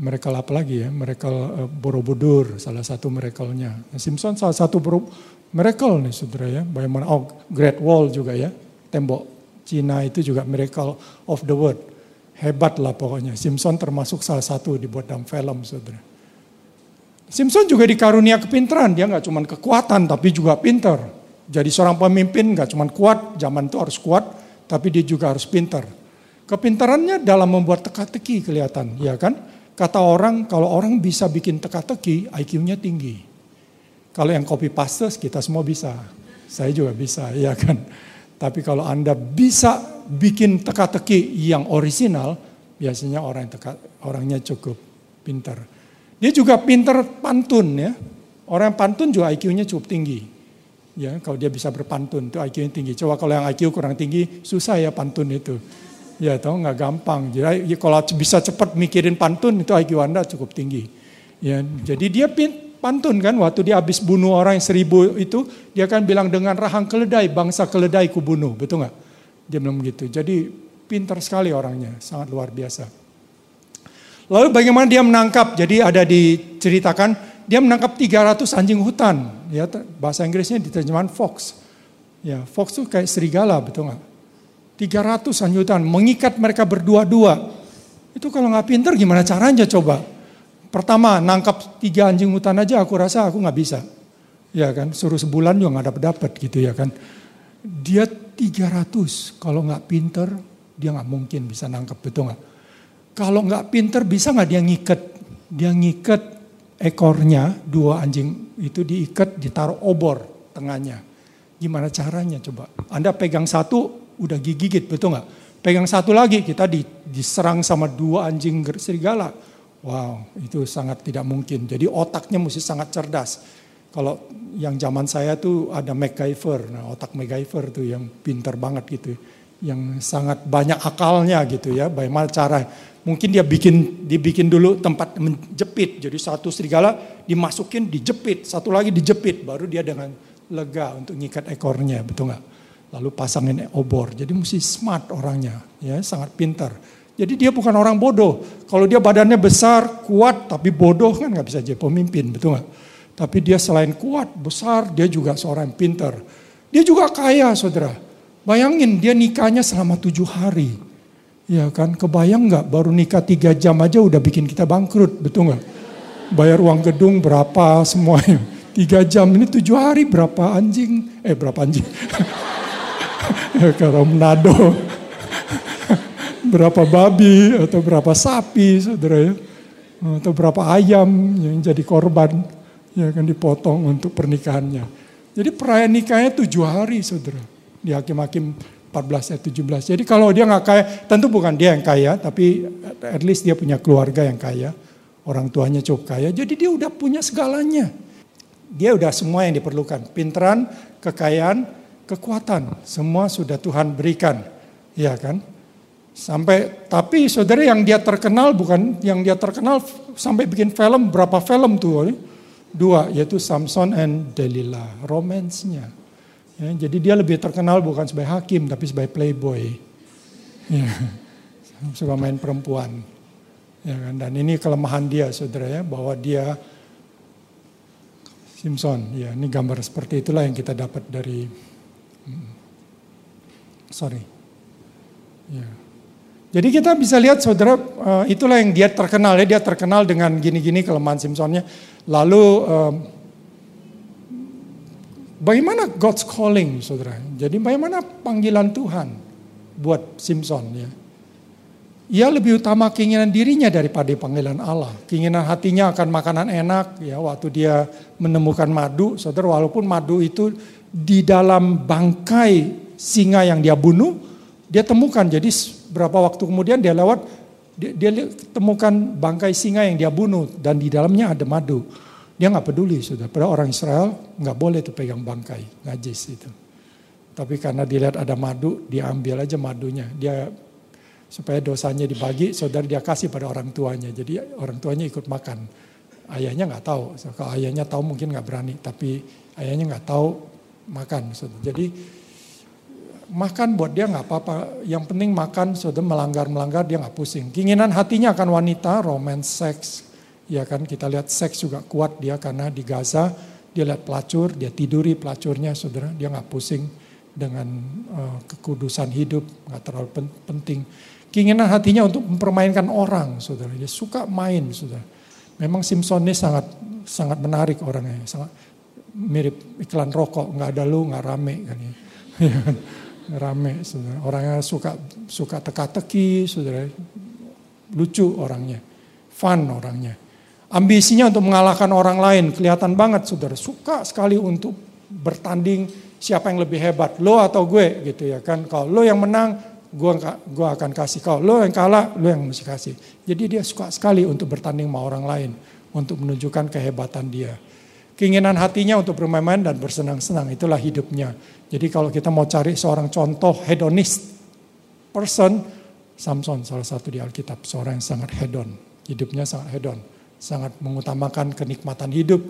miracle apa lagi ya? Miracle uh, Borobudur, salah satu miracle-nya. Nah, Simpson salah satu miracle nih saudara ya. Bagaimana, oh Great Wall juga ya. Tembok Cina itu juga miracle of the world. Hebat lah pokoknya. Simpson termasuk salah satu dibuat dalam film saudara. Simpson juga dikarunia kepintaran, dia nggak cuma kekuatan tapi juga pinter. Jadi seorang pemimpin nggak cuma kuat, zaman itu harus kuat, tapi dia juga harus pinter. Kepintarannya dalam membuat teka-teki kelihatan, ya kan? Kata orang, kalau orang bisa bikin teka-teki, IQ-nya tinggi. Kalau yang copy paste, kita semua bisa. Saya juga bisa, ya kan. Tapi kalau Anda bisa bikin teka-teki yang original, biasanya orang teka, orangnya cukup pintar. Dia juga pintar pantun ya. Orang yang pantun juga IQ-nya cukup tinggi. Ya, kalau dia bisa berpantun itu IQ-nya tinggi. Coba kalau yang IQ kurang tinggi, susah ya pantun itu. Ya tahu nggak gampang. Jadi ya, kalau bisa cepat mikirin pantun itu IQ Anda cukup tinggi. Ya, jadi dia pin, pantun kan waktu dia habis bunuh orang yang seribu itu dia kan bilang dengan rahang keledai bangsa keledai ku bunuh betul nggak? Dia bilang begitu. Jadi pintar sekali orangnya, sangat luar biasa. Lalu bagaimana dia menangkap? Jadi ada diceritakan dia menangkap 300 anjing hutan. Ya bahasa Inggrisnya diterjemahkan fox. Ya, fox itu kayak serigala, betul nggak? 300 anjutan, mengikat mereka berdua-dua. Itu kalau nggak pinter gimana caranya coba? Pertama, nangkap tiga anjing hutan aja aku rasa aku nggak bisa. Ya kan, suruh sebulan juga nggak dapat dapat gitu ya kan. Dia 300, kalau nggak pinter dia nggak mungkin bisa nangkap, betul nggak? Kalau nggak pinter bisa nggak dia ngikat? Dia ngikat ekornya, dua anjing itu diikat, ditaruh obor tengahnya. Gimana caranya coba? Anda pegang satu, udah gigit, betul nggak? Pegang satu lagi, kita diserang sama dua anjing serigala. Wow, itu sangat tidak mungkin. Jadi otaknya mesti sangat cerdas. Kalau yang zaman saya tuh ada MacGyver, nah otak MacGyver tuh yang pinter banget gitu. Yang sangat banyak akalnya gitu ya, bagaimana cara. Mungkin dia bikin dibikin dulu tempat menjepit. Jadi satu serigala dimasukin, dijepit. Satu lagi dijepit, baru dia dengan lega untuk ngikat ekornya, betul nggak? lalu pasangin obor. Jadi mesti smart orangnya, ya sangat pintar. Jadi dia bukan orang bodoh. Kalau dia badannya besar, kuat, tapi bodoh kan nggak bisa jadi pemimpin, betul nggak? Tapi dia selain kuat, besar, dia juga seorang pintar. Dia juga kaya, saudara. Bayangin dia nikahnya selama tujuh hari. Ya kan, kebayang nggak baru nikah tiga jam aja udah bikin kita bangkrut, betul nggak? Bayar uang gedung berapa semuanya. Tiga jam ini tujuh hari berapa anjing? Eh berapa anjing? kalau menado berapa babi atau berapa sapi saudara ya atau berapa ayam yang jadi korban yang akan dipotong untuk pernikahannya. Jadi perayaan nikahnya tujuh hari saudara di hakim-hakim 14 ayat 17. Jadi kalau dia nggak kaya, tentu bukan dia yang kaya, tapi at least dia punya keluarga yang kaya, orang tuanya cukup kaya, jadi dia udah punya segalanya. Dia udah semua yang diperlukan, pinteran, kekayaan, kekuatan. Semua sudah Tuhan berikan. Ya kan? Sampai tapi saudara yang dia terkenal bukan yang dia terkenal sampai bikin film berapa film tuh? Dua yaitu Samson and Delilah, romansnya. Ya, jadi dia lebih terkenal bukan sebagai hakim tapi sebagai playboy. Ya, suka main perempuan. Ya kan? Dan ini kelemahan dia saudara ya bahwa dia Simpson. Ya, ini gambar seperti itulah yang kita dapat dari Sorry. Ya. Jadi kita bisa lihat saudara, uh, itulah yang dia terkenal ya, dia terkenal dengan gini-gini kelemahan Simpsonnya. Lalu um, bagaimana God's calling saudara? Jadi bagaimana panggilan Tuhan buat Simpson ya? Ia lebih utama keinginan dirinya daripada panggilan Allah. Keinginan hatinya akan makanan enak ya waktu dia menemukan madu, saudara walaupun madu itu di dalam bangkai singa yang dia bunuh, dia temukan. Jadi berapa waktu kemudian dia lewat, dia, dia temukan bangkai singa yang dia bunuh dan di dalamnya ada madu. Dia nggak peduli sudah. Pada orang Israel nggak boleh tuh pegang bangkai, najis itu. Tapi karena dilihat ada madu, dia ambil aja madunya. Dia supaya dosanya dibagi, saudara dia kasih pada orang tuanya. Jadi orang tuanya ikut makan. Ayahnya nggak tahu. So, kalau ayahnya tahu mungkin nggak berani, tapi ayahnya nggak tahu makan. Jadi makan buat dia nggak apa-apa. Yang penting makan sudah melanggar-melanggar dia nggak pusing. Keinginan hatinya akan wanita, romance, seks. Ya kan kita lihat seks juga kuat dia karena di Gaza dia lihat pelacur, dia tiduri pelacurnya saudara, dia nggak pusing dengan uh, kekudusan hidup, nggak terlalu penting. Keinginan hatinya untuk mempermainkan orang, saudara. Dia suka main, saudara. Memang Simpson ini sangat sangat menarik orangnya, sangat mirip iklan rokok, nggak ada lu nggak rame kan ya. rame, saudara. Orangnya suka suka teka-teki, saudara. Lucu orangnya. fun orangnya. Ambisinya untuk mengalahkan orang lain, kelihatan banget saudara. Suka sekali untuk bertanding siapa yang lebih hebat, lo atau gue gitu ya kan. Kalau lo yang menang, gue gue akan kasih. Kalau lo yang kalah, lo yang mesti kasih. Jadi dia suka sekali untuk bertanding sama orang lain, untuk menunjukkan kehebatan dia. Keinginan hatinya untuk bermain-main dan bersenang-senang, itulah hidupnya. Jadi kalau kita mau cari seorang contoh hedonist person, Samson salah satu di Alkitab, seorang yang sangat hedon. Hidupnya sangat hedon sangat mengutamakan kenikmatan hidup,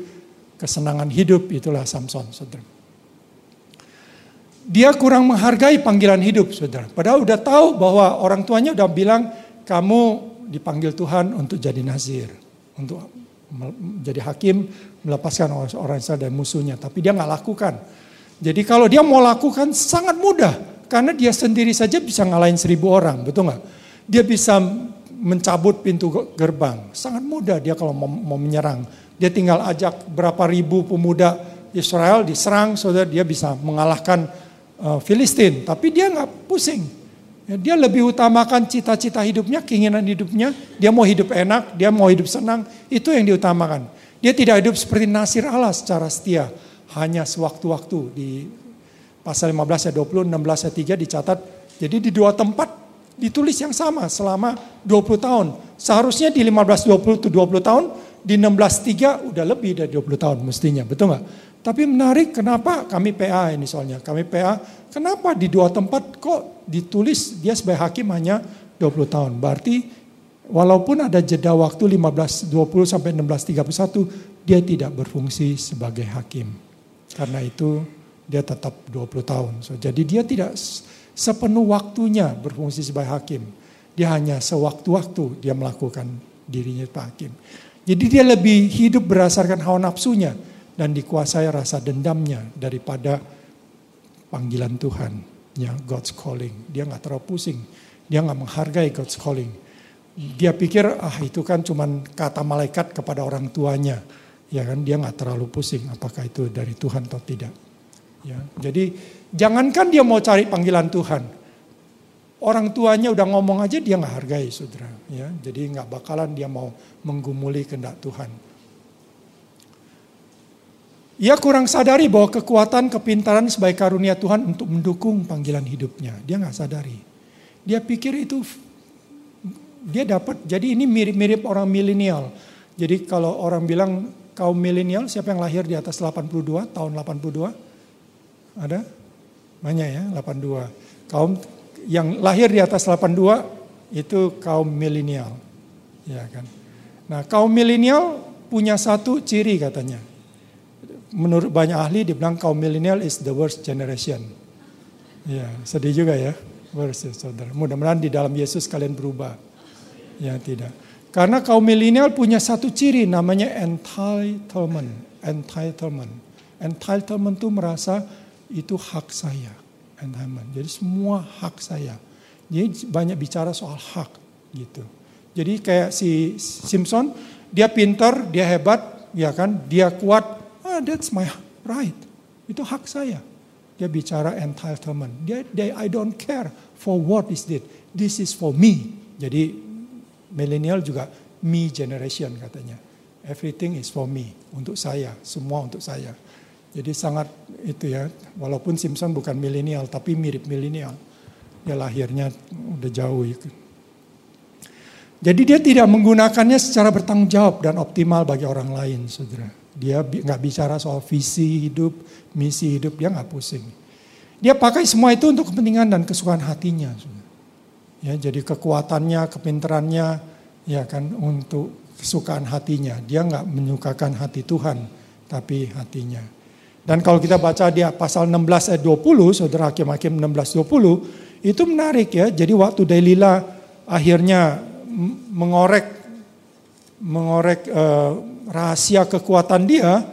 kesenangan hidup, itulah Samson, saudara. Dia kurang menghargai panggilan hidup, saudara. Padahal udah tahu bahwa orang tuanya udah bilang, kamu dipanggil Tuhan untuk jadi nazir, untuk menjadi hakim, melepaskan orang Israel dari musuhnya. Tapi dia nggak lakukan. Jadi kalau dia mau lakukan sangat mudah, karena dia sendiri saja bisa ngalahin seribu orang, betul nggak? Dia bisa mencabut pintu gerbang. Sangat mudah dia kalau mau, mau menyerang. Dia tinggal ajak berapa ribu pemuda Israel diserang saudara dia bisa mengalahkan uh, Filistin. Tapi dia nggak pusing. Ya, dia lebih utamakan cita-cita hidupnya, keinginan hidupnya. Dia mau hidup enak, dia mau hidup senang. Itu yang diutamakan. Dia tidak hidup seperti Nasir Allah secara setia. Hanya sewaktu-waktu di pasal 15 ayat 20, 16 ayat 3 dicatat. Jadi di dua tempat ditulis yang sama selama 20 tahun. Seharusnya di 1520 itu 20 tahun, di 16.3 udah lebih dari 20 tahun mestinya, betul nggak? Tapi menarik kenapa kami PA ini soalnya, kami PA, kenapa di dua tempat kok ditulis dia sebagai hakim hanya 20 tahun. Berarti walaupun ada jeda waktu 1520 sampai 1631, dia tidak berfungsi sebagai hakim. Karena itu dia tetap 20 tahun. So, jadi dia tidak sepenuh waktunya berfungsi sebagai hakim. Dia hanya sewaktu-waktu dia melakukan dirinya sebagai hakim. Jadi dia lebih hidup berdasarkan hawa nafsunya dan dikuasai rasa dendamnya daripada panggilan Tuhan. Ya, God's calling. Dia nggak terlalu pusing. Dia nggak menghargai God's calling. Dia pikir ah itu kan cuman kata malaikat kepada orang tuanya. Ya kan dia nggak terlalu pusing apakah itu dari Tuhan atau tidak. Ya, jadi jangankan dia mau cari panggilan Tuhan, orang tuanya udah ngomong aja dia nggak hargai, saudara. Ya, jadi nggak bakalan dia mau menggumuli kehendak Tuhan. Ia kurang sadari bahwa kekuatan, kepintaran sebagai karunia Tuhan untuk mendukung panggilan hidupnya. Dia nggak sadari. Dia pikir itu dia dapat. Jadi ini mirip-mirip orang milenial. Jadi kalau orang bilang kaum milenial, siapa yang lahir di atas 82 tahun 82? Ada? Banyak ya, 82. Kaum yang lahir di atas 82 itu kaum milenial. Ya kan. Nah, kaum milenial punya satu ciri katanya. Menurut banyak ahli dibilang kaum milenial is the worst generation. Ya, sedih juga ya. Worst, ya, saudara. Mudah-mudahan di dalam Yesus kalian berubah. Ya, tidak. Karena kaum milenial punya satu ciri namanya entitlement. Entitlement. Entitlement itu merasa itu hak saya. Jadi semua hak saya. Jadi banyak bicara soal hak gitu. Jadi kayak si Simpson, dia pintar, dia hebat, ya kan, dia kuat. Ah, that's my right. Itu hak saya. Dia bicara entitlement. Dia, dia I don't care for what is it. This is for me. Jadi milenial juga me generation katanya. Everything is for me, untuk saya, semua untuk saya. Jadi sangat itu ya, walaupun Simpson bukan milenial tapi mirip milenial. Dia lahirnya udah jauh itu. Jadi dia tidak menggunakannya secara bertanggung jawab dan optimal bagi orang lain, saudara. Dia nggak bicara soal visi hidup, misi hidup, dia nggak pusing. Dia pakai semua itu untuk kepentingan dan kesukaan hatinya. Saudara. Ya, jadi kekuatannya, kepinterannya, ya kan untuk kesukaan hatinya. Dia nggak menyukakan hati Tuhan, tapi hatinya. Dan kalau kita baca dia pasal 16 ayat 20, saudara hakim-hakim 16 20, itu menarik ya. Jadi waktu Delila akhirnya mengorek mengorek uh, rahasia kekuatan dia,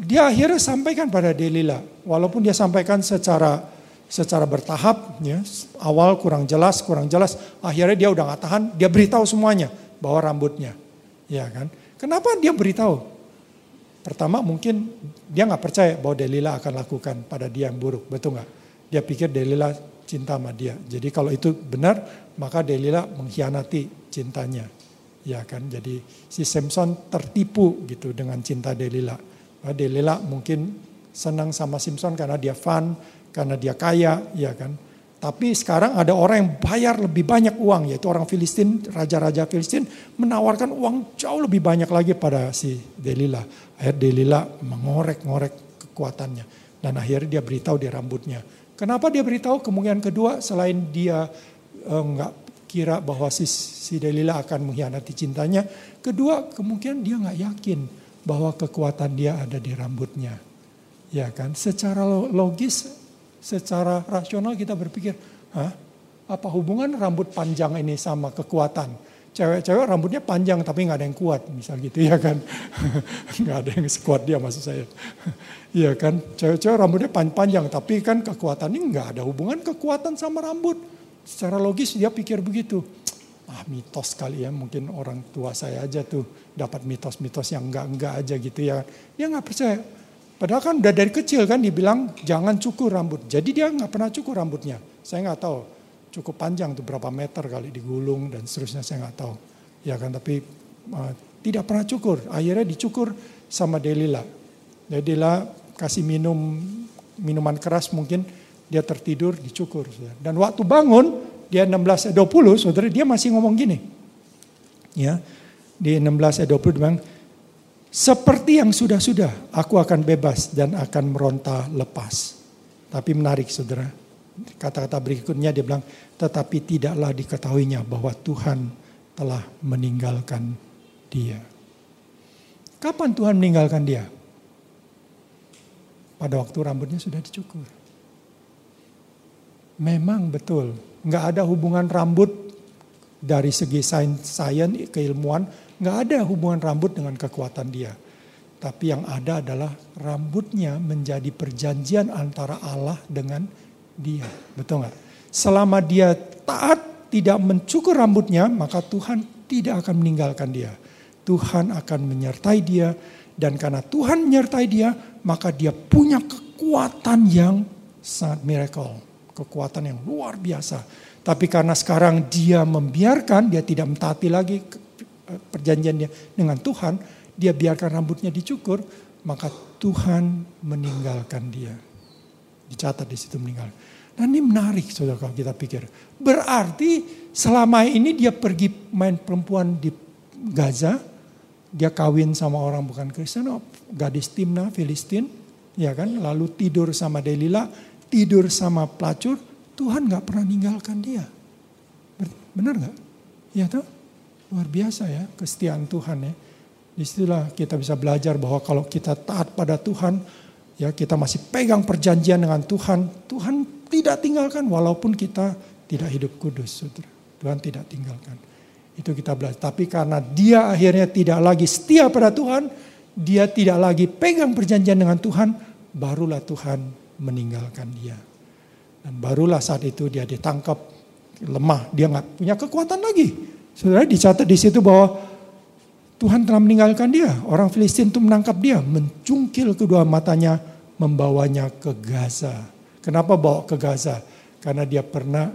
dia akhirnya sampaikan pada Delila. Walaupun dia sampaikan secara secara bertahap, ya, awal kurang jelas, kurang jelas, akhirnya dia udah gak tahan, dia beritahu semuanya bahwa rambutnya, ya kan? Kenapa dia beritahu? Pertama mungkin dia nggak percaya bahwa Delila akan lakukan pada dia yang buruk, betul nggak? Dia pikir Delila cinta sama dia. Jadi kalau itu benar, maka Delila mengkhianati cintanya. Ya kan, jadi si Simpson tertipu gitu dengan cinta Delila. Delila mungkin senang sama Simpson karena dia fun, karena dia kaya, ya kan. Tapi sekarang ada orang yang bayar lebih banyak uang, yaitu orang Filistin, raja-raja Filistin menawarkan uang jauh lebih banyak lagi pada si Delila. Akhirnya Delila mengorek-ngorek kekuatannya. Dan akhirnya dia beritahu di rambutnya. Kenapa dia beritahu? Kemungkinan kedua selain dia enggak eh, kira bahwa si, si Delila akan mengkhianati cintanya. Kedua kemungkinan dia nggak yakin bahwa kekuatan dia ada di rambutnya. Ya kan, secara logis secara rasional kita berpikir, Hah, apa hubungan rambut panjang ini sama kekuatan? Cewek-cewek rambutnya panjang tapi nggak ada yang kuat, misal gitu ya kan? nggak ada yang sekuat dia maksud saya. Iya kan, cewek-cewek rambutnya panjang tapi kan kekuatannya nggak ada hubungan kekuatan sama rambut. Secara logis dia pikir begitu. Ah mitos kali ya, mungkin orang tua saya aja tuh dapat mitos-mitos yang enggak-enggak aja gitu ya. Dia nggak percaya. Padahal kan udah dari kecil kan dibilang jangan cukur rambut. Jadi dia nggak pernah cukur rambutnya. Saya nggak tahu cukup panjang tuh berapa meter kali digulung dan seterusnya saya nggak tahu. Ya kan tapi uh, tidak pernah cukur. Akhirnya dicukur sama Delila. Delila kasih minum minuman keras mungkin dia tertidur dicukur. Dan waktu bangun dia 16 20 saudara dia masih ngomong gini. Ya. Di 16 20 dia bilang seperti yang sudah-sudah, aku akan bebas dan akan meronta lepas. Tapi menarik saudara, kata-kata berikutnya dia bilang, tetapi tidaklah diketahuinya bahwa Tuhan telah meninggalkan dia. Kapan Tuhan meninggalkan dia? Pada waktu rambutnya sudah dicukur. Memang betul, nggak ada hubungan rambut dari segi sains, sains, keilmuan Nggak ada hubungan rambut dengan kekuatan dia. Tapi yang ada adalah rambutnya menjadi perjanjian antara Allah dengan dia. Betul nggak? Selama dia taat tidak mencukur rambutnya, maka Tuhan tidak akan meninggalkan dia. Tuhan akan menyertai dia. Dan karena Tuhan menyertai dia, maka dia punya kekuatan yang sangat miracle. Kekuatan yang luar biasa. Tapi karena sekarang dia membiarkan, dia tidak mentaati lagi perjanjiannya dengan Tuhan, dia biarkan rambutnya dicukur, maka Tuhan meninggalkan dia. Dicatat di situ meninggal. Dan ini menarik saudara kalau kita pikir. Berarti selama ini dia pergi main perempuan di Gaza, dia kawin sama orang bukan Kristen, oh, gadis Timna, Filistin, ya kan, lalu tidur sama Delila, tidur sama pelacur, Tuhan nggak pernah ninggalkan dia. Benar nggak? Ya tuh. Luar biasa ya kesetiaan Tuhan ya. Di situlah kita bisa belajar bahwa kalau kita taat pada Tuhan, ya kita masih pegang perjanjian dengan Tuhan. Tuhan tidak tinggalkan walaupun kita tidak hidup kudus. Saudara. Tuhan tidak tinggalkan. Itu kita belajar. Tapi karena dia akhirnya tidak lagi setia pada Tuhan, dia tidak lagi pegang perjanjian dengan Tuhan, barulah Tuhan meninggalkan dia. Dan barulah saat itu dia ditangkap lemah, dia nggak punya kekuatan lagi. Saudara dicatat di situ bahwa Tuhan telah meninggalkan dia. Orang Filistin itu menangkap dia, mencungkil kedua matanya, membawanya ke Gaza. Kenapa bawa ke Gaza? Karena dia pernah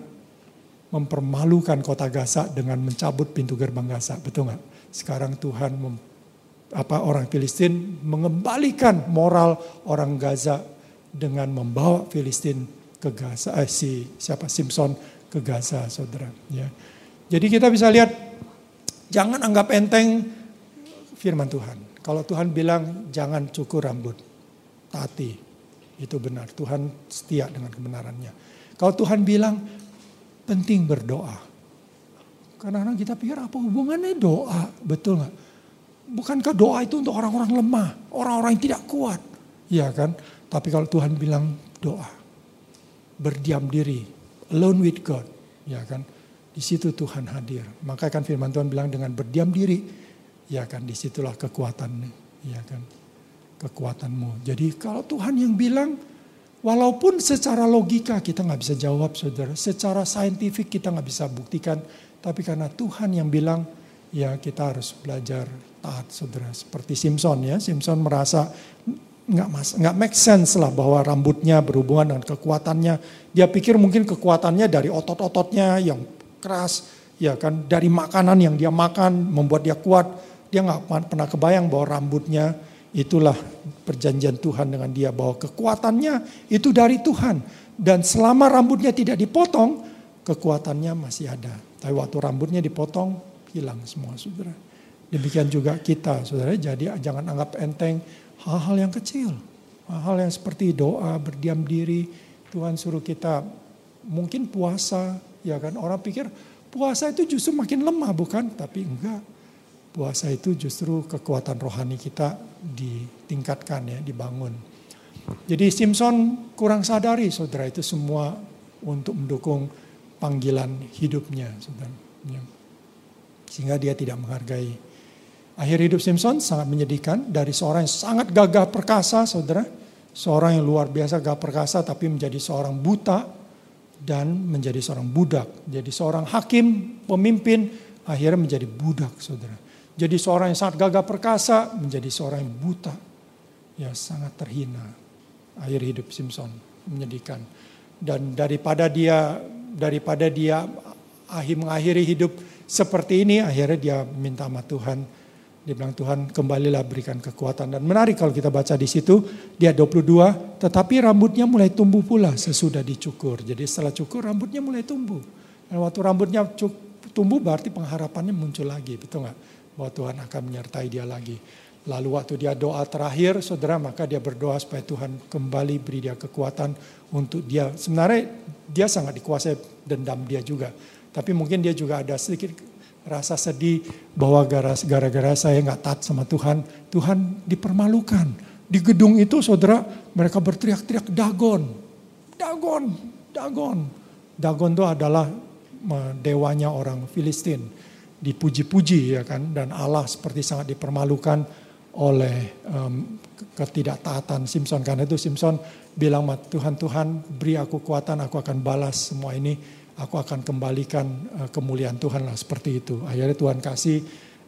mempermalukan kota Gaza dengan mencabut pintu gerbang Gaza. Betul nggak? Sekarang Tuhan mem, apa orang Filistin mengembalikan moral orang Gaza dengan membawa Filistin ke Gaza. Eh, si siapa Simpson ke Gaza, saudara. Ya. Jadi kita bisa lihat, jangan anggap enteng firman Tuhan. Kalau Tuhan bilang jangan cukur rambut, taati. Itu benar, Tuhan setia dengan kebenarannya. Kalau Tuhan bilang penting berdoa. Karena kadang kita pikir apa hubungannya doa, betul nggak? Bukankah doa itu untuk orang-orang lemah, orang-orang yang tidak kuat? Iya kan? Tapi kalau Tuhan bilang doa, berdiam diri, alone with God, ya kan? Di situ Tuhan hadir. Maka kan firman Tuhan bilang dengan berdiam diri, ya kan di situlah kekuatannya, ya kan kekuatanmu. Jadi kalau Tuhan yang bilang, walaupun secara logika kita nggak bisa jawab saudara, secara saintifik kita nggak bisa buktikan, tapi karena Tuhan yang bilang, ya kita harus belajar taat saudara. Seperti Simpson ya, Simpson merasa nggak mas nggak make sense lah bahwa rambutnya berhubungan dengan kekuatannya. Dia pikir mungkin kekuatannya dari otot-ototnya yang keras Ya kan dari makanan yang dia makan membuat dia kuat. Dia nggak pernah kebayang bahwa rambutnya itulah perjanjian Tuhan dengan dia bahwa kekuatannya itu dari Tuhan dan selama rambutnya tidak dipotong kekuatannya masih ada. Tapi waktu rambutnya dipotong hilang semua saudara. Demikian juga kita saudara jadi jangan anggap enteng hal-hal yang kecil. Hal-hal yang seperti doa, berdiam diri, Tuhan suruh kita mungkin puasa, ya kan orang pikir Puasa itu justru makin lemah bukan? Tapi enggak. Puasa itu justru kekuatan rohani kita ditingkatkan ya, dibangun. Jadi Simpson kurang sadari saudara itu semua untuk mendukung panggilan hidupnya saudara. Sehingga dia tidak menghargai. Akhir hidup Simpson sangat menyedihkan dari seorang yang sangat gagah perkasa saudara. Seorang yang luar biasa gagah perkasa tapi menjadi seorang buta dan menjadi seorang budak. Jadi seorang hakim, pemimpin, akhirnya menjadi budak, saudara. Jadi seorang yang sangat gagah perkasa menjadi seorang yang buta. Ya sangat terhina. Akhir hidup Simpson menyedihkan. Dan daripada dia daripada dia akhir mengakhiri hidup seperti ini, akhirnya dia minta sama Tuhan dia bilang Tuhan kembalilah berikan kekuatan. Dan menarik kalau kita baca di situ, dia 22, tetapi rambutnya mulai tumbuh pula sesudah dicukur. Jadi setelah cukur rambutnya mulai tumbuh. Dan waktu rambutnya tumbuh berarti pengharapannya muncul lagi, betul nggak? Bahwa Tuhan akan menyertai dia lagi. Lalu waktu dia doa terakhir, saudara, maka dia berdoa supaya Tuhan kembali beri dia kekuatan untuk dia. Sebenarnya dia sangat dikuasai dendam dia juga. Tapi mungkin dia juga ada sedikit rasa sedih bahwa gara-gara saya nggak taat sama Tuhan, Tuhan dipermalukan. Di gedung itu saudara mereka berteriak-teriak Dagon, Dagon, Dagon. Dagon itu adalah dewanya orang Filistin. Dipuji-puji ya kan dan Allah seperti sangat dipermalukan oleh um, ketidaktaatan Simpson karena itu Simpson bilang Tuhan Tuhan beri aku kekuatan aku akan balas semua ini aku akan kembalikan uh, kemuliaan Tuhan lah seperti itu. Akhirnya Tuhan kasih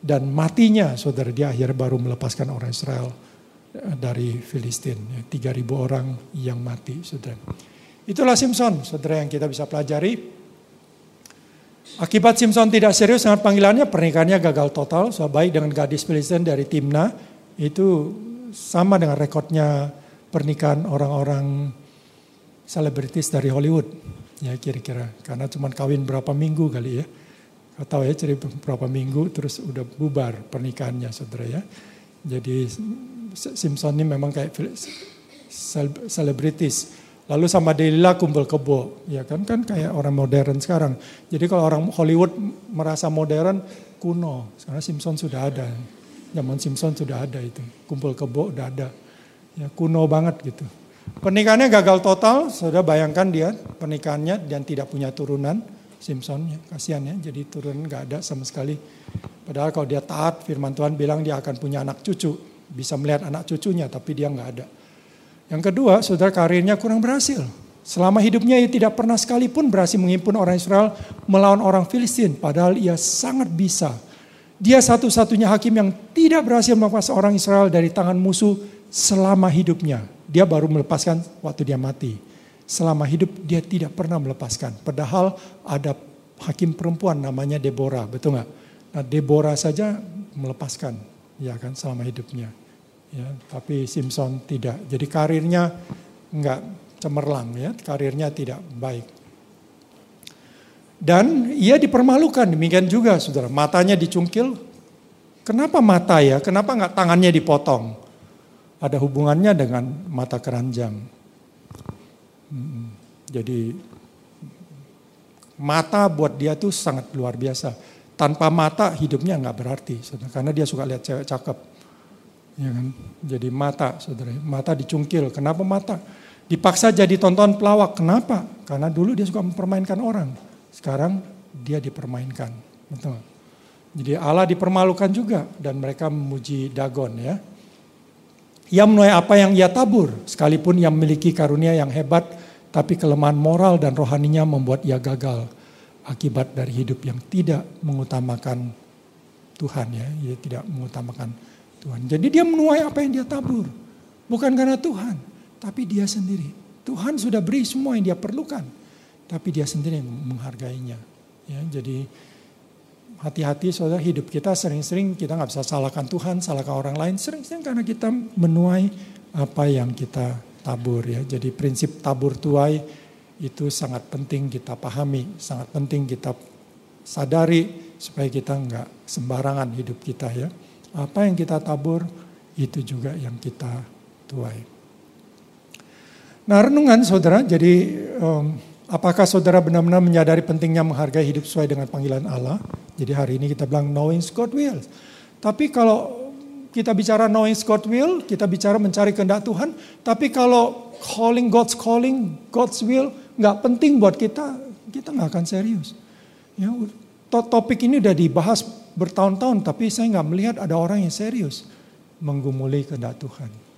dan matinya saudara dia akhirnya baru melepaskan orang Israel uh, dari Filistin. Ya, 3000 orang yang mati saudara. Itulah Simpson saudara yang kita bisa pelajari. Akibat Simpson tidak serius dengan panggilannya, pernikahannya gagal total. So, baik dengan gadis Filistin dari Timna, itu sama dengan rekodnya pernikahan orang-orang selebritis dari Hollywood ya kira-kira. Karena cuma kawin berapa minggu kali ya. Tahu ya cerita berapa minggu terus udah bubar pernikahannya saudara ya. Jadi Simpson ini memang kayak selebritis. Lalu sama Delila kumpul kebo ya kan? Kan kayak orang modern sekarang. Jadi kalau orang Hollywood merasa modern kuno. Karena Simpson sudah ada. Zaman Simpson sudah ada itu. Kumpul kebo udah ada. Ya kuno banget gitu Pernikahannya gagal total, sudah bayangkan dia pernikahannya dan tidak punya turunan. Simpson, ya, kasihan ya, jadi turun nggak ada sama sekali. Padahal kalau dia taat, firman Tuhan bilang dia akan punya anak cucu, bisa melihat anak cucunya, tapi dia nggak ada. Yang kedua, saudara karirnya kurang berhasil. Selama hidupnya ia tidak pernah sekalipun berhasil menghimpun orang Israel melawan orang Filistin, padahal ia sangat bisa. Dia satu-satunya hakim yang tidak berhasil melepas orang Israel dari tangan musuh selama hidupnya. Dia baru melepaskan waktu dia mati. Selama hidup dia tidak pernah melepaskan. Padahal ada hakim perempuan namanya Deborah, betul nggak? Nah Deborah saja melepaskan, ya kan selama hidupnya. Ya, tapi Simpson tidak. Jadi karirnya nggak cemerlang, ya, karirnya tidak baik. Dan ia dipermalukan, demikian juga saudara. Matanya dicungkil. Kenapa mata ya? Kenapa nggak tangannya dipotong? Ada hubungannya dengan mata keranjang. Jadi mata buat dia tuh sangat luar biasa. Tanpa mata hidupnya nggak berarti, saudara. Karena dia suka lihat cewek cakep. Ya kan? Jadi mata, saudara. Mata dicungkil. Kenapa mata? Dipaksa jadi tonton pelawak. Kenapa? Karena dulu dia suka mempermainkan orang. Sekarang dia dipermainkan. Betul. Jadi Allah dipermalukan juga dan mereka memuji Dagon ya. Ia menuai apa yang ia tabur, sekalipun ia memiliki karunia yang hebat, tapi kelemahan moral dan rohaninya membuat ia gagal akibat dari hidup yang tidak mengutamakan Tuhan ya, ia tidak mengutamakan Tuhan. Jadi dia menuai apa yang dia tabur, bukan karena Tuhan, tapi dia sendiri. Tuhan sudah beri semua yang dia perlukan, tapi dia sendiri yang menghargainya. Ya, jadi hati-hati saudara hidup kita sering-sering kita nggak bisa salahkan Tuhan, salahkan orang lain. Sering-sering karena kita menuai apa yang kita tabur ya. Jadi prinsip tabur tuai itu sangat penting kita pahami, sangat penting kita sadari supaya kita nggak sembarangan hidup kita ya. Apa yang kita tabur itu juga yang kita tuai. Nah renungan saudara, jadi um, apakah saudara benar-benar menyadari pentingnya menghargai hidup sesuai dengan panggilan Allah? Jadi hari ini kita bilang knowing God will. Tapi kalau kita bicara knowing God will, kita bicara mencari kehendak Tuhan. Tapi kalau calling God's calling, God's will nggak penting buat kita, kita nggak akan serius. Ya, topik ini udah dibahas bertahun-tahun, tapi saya nggak melihat ada orang yang serius menggumuli kehendak Tuhan.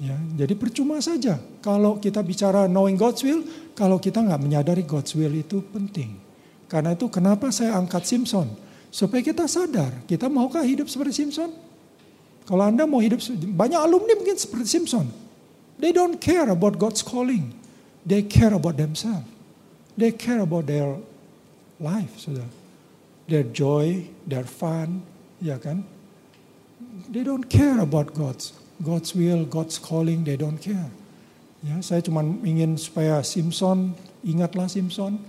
Ya, jadi percuma saja kalau kita bicara knowing God's will, kalau kita nggak menyadari God's will itu penting. Karena itu kenapa saya angkat Simpson supaya kita sadar kita maukah hidup seperti Simpson. Kalau anda mau hidup banyak alumni mungkin seperti Simpson, they don't care about God's calling, they care about themselves, they care about their life, their joy, their fun, ya kan? They don't care about God's God's will, God's calling, they don't care. Ya, saya cuma ingin supaya Simpson, ingatlah Simpson,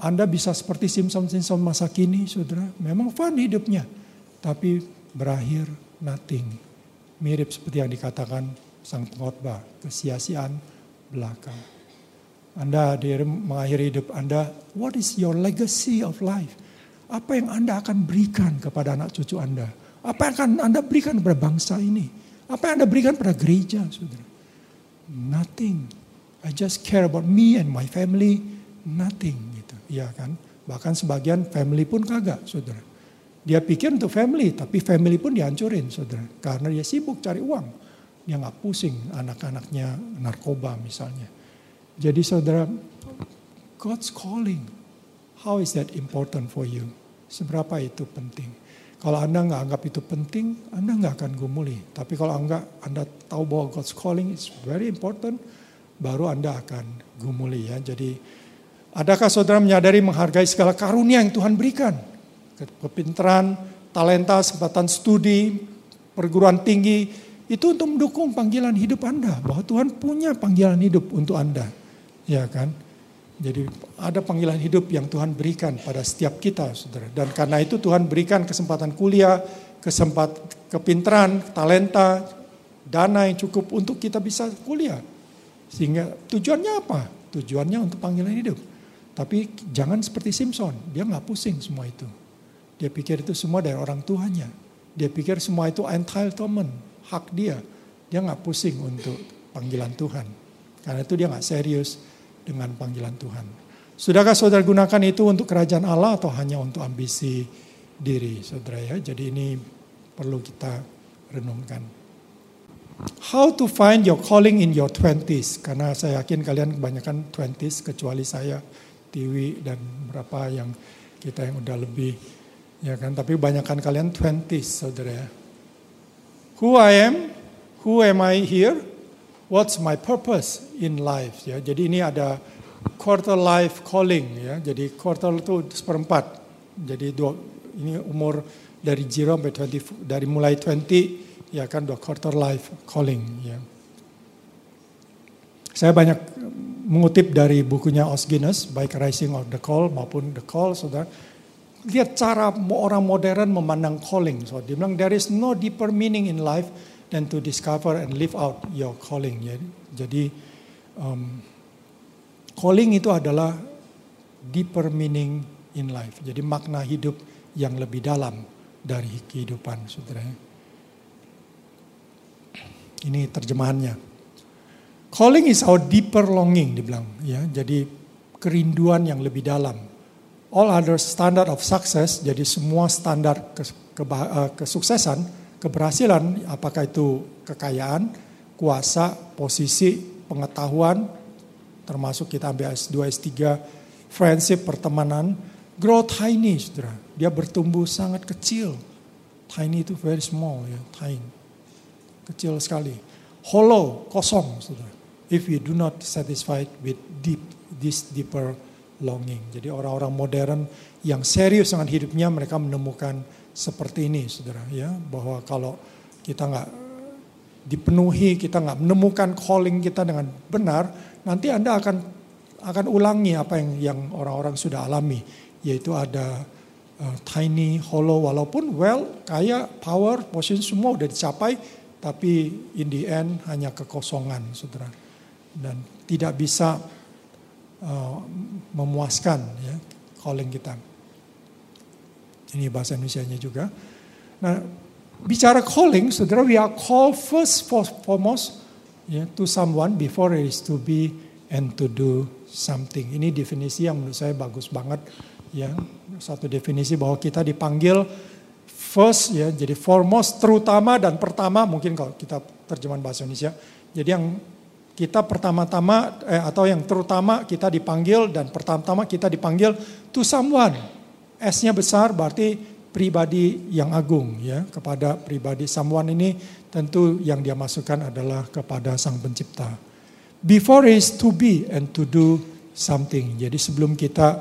Anda bisa seperti Simpson Simpson masa kini, saudara. Memang fun hidupnya, tapi berakhir nothing. Mirip seperti yang dikatakan sang pengkhotbah, kesia-siaan belaka. Anda di mengakhiri hidup Anda, what is your legacy of life? Apa yang Anda akan berikan kepada anak cucu Anda? Apa yang akan Anda berikan kepada bangsa ini? Apa yang Anda berikan pada gereja, saudara? Nothing. I just care about me and my family. Nothing gitu, ya kan? Bahkan sebagian family pun kagak, saudara. Dia pikir untuk family, tapi family pun dihancurin, saudara. Karena dia sibuk cari uang. Dia nggak pusing anak-anaknya narkoba misalnya. Jadi saudara, God's calling. How is that important for you? Seberapa itu penting? Kalau Anda nggak anggap itu penting, Anda nggak akan gumuli. Tapi kalau Anda, Anda tahu bahwa God's calling is very important, baru Anda akan gumuli ya. Jadi adakah saudara menyadari menghargai segala karunia yang Tuhan berikan? Kepintaran, talenta, kesempatan studi, perguruan tinggi, itu untuk mendukung panggilan hidup Anda. Bahwa Tuhan punya panggilan hidup untuk Anda. Ya kan? Jadi ada panggilan hidup yang Tuhan berikan pada setiap kita, saudara. Dan karena itu Tuhan berikan kesempatan kuliah, kesempatan kepintaran, talenta, dana yang cukup untuk kita bisa kuliah. Sehingga tujuannya apa? Tujuannya untuk panggilan hidup. Tapi jangan seperti Simpson, dia nggak pusing semua itu. Dia pikir itu semua dari orang tuanya. Dia pikir semua itu entitlement, hak dia. Dia nggak pusing untuk panggilan Tuhan. Karena itu dia nggak serius dengan panggilan Tuhan. Sudahkah saudara gunakan itu untuk kerajaan Allah atau hanya untuk ambisi diri saudara ya. Jadi ini perlu kita renungkan. How to find your calling in your twenties? Karena saya yakin kalian kebanyakan twenties kecuali saya, Tiwi dan berapa yang kita yang udah lebih ya kan. Tapi kebanyakan kalian twenties saudara ya. Who I am, who am I here, what's my purpose in life ya. Jadi ini ada quarter life calling ya. Jadi quarter itu seperempat. Jadi dua, ini umur dari zero sampai 20 dari mulai 20 ya kan dua quarter life calling ya. Saya banyak mengutip dari bukunya Os Guinness, baik Rising of the Call maupun The Call, saudara. Lihat cara orang modern memandang calling. So, dia bilang there is no deeper meaning in life than to discover and live out your calling. Ya. Jadi um, calling itu adalah deeper meaning in life. Jadi makna hidup yang lebih dalam dari kehidupan, saudara. Ini terjemahannya. Calling is our deeper longing, dibilang. Ya, jadi kerinduan yang lebih dalam. All other standard of success, jadi semua standar ke, ke, uh, kesuksesan keberhasilan, apakah itu kekayaan, kuasa, posisi, pengetahuan, termasuk kita ambil S2, S3, friendship, pertemanan, grow tiny, saudara. Dia bertumbuh sangat kecil. Tiny itu very small, ya, tiny. Kecil sekali. Hollow, kosong, saudara. If you do not satisfied with deep, this deeper longing. Jadi orang-orang modern yang serius dengan hidupnya mereka menemukan seperti ini, saudara, ya bahwa kalau kita nggak dipenuhi, kita nggak menemukan calling kita dengan benar, nanti anda akan akan ulangi apa yang yang orang-orang sudah alami, yaitu ada uh, tiny, hollow, walaupun well, kaya, power, position semua udah dicapai, tapi in the end hanya kekosongan, saudara, dan tidak bisa uh, memuaskan ya calling kita. Ini bahasa Indonesia-nya juga. Nah, bicara calling, saudara, we are called first foremost ya, to someone before it is to be and to do something. Ini definisi yang menurut saya bagus banget ya. Satu definisi bahwa kita dipanggil first ya, jadi foremost terutama dan pertama mungkin kalau kita terjemahan bahasa Indonesia. Jadi yang kita pertama-tama eh, atau yang terutama kita dipanggil dan pertama-tama kita dipanggil to someone. S-nya besar berarti pribadi yang agung ya kepada pribadi someone ini tentu yang dia masukkan adalah kepada sang pencipta. Before is to be and to do something. Jadi sebelum kita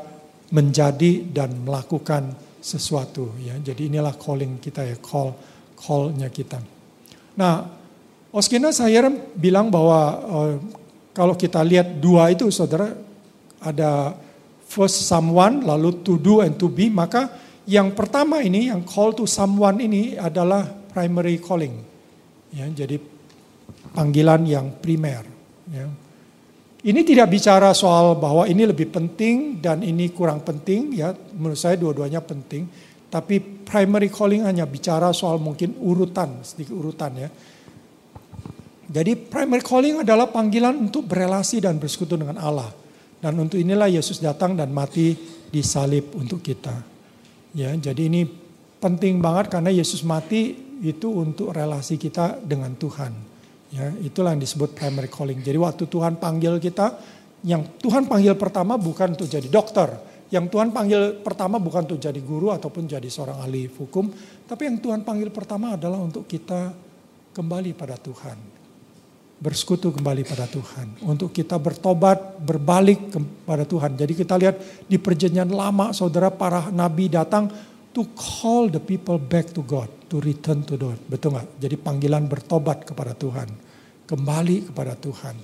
menjadi dan melakukan sesuatu ya. Jadi inilah calling kita ya, call callnya kita. Nah, Oskina saya bilang bahwa uh, kalau kita lihat dua itu saudara ada first someone lalu to do and to be maka yang pertama ini yang call to someone ini adalah primary calling ya jadi panggilan yang primer ya. Ini tidak bicara soal bahwa ini lebih penting dan ini kurang penting ya menurut saya dua-duanya penting tapi primary calling hanya bicara soal mungkin urutan sedikit urutan ya jadi primary calling adalah panggilan untuk berelasi dan bersekutu dengan Allah. Dan untuk inilah Yesus datang dan mati di salib untuk kita. Ya, jadi ini penting banget karena Yesus mati itu untuk relasi kita dengan Tuhan. Ya, itulah yang disebut primary calling. Jadi waktu Tuhan panggil kita, yang Tuhan panggil pertama bukan untuk jadi dokter, yang Tuhan panggil pertama bukan untuk jadi guru ataupun jadi seorang ahli hukum, tapi yang Tuhan panggil pertama adalah untuk kita kembali pada Tuhan bersekutu kembali pada Tuhan. Untuk kita bertobat, berbalik kepada Tuhan. Jadi kita lihat di perjanjian lama saudara para nabi datang to call the people back to God. To return to God. Betul nggak? Jadi panggilan bertobat kepada Tuhan. Kembali kepada Tuhan.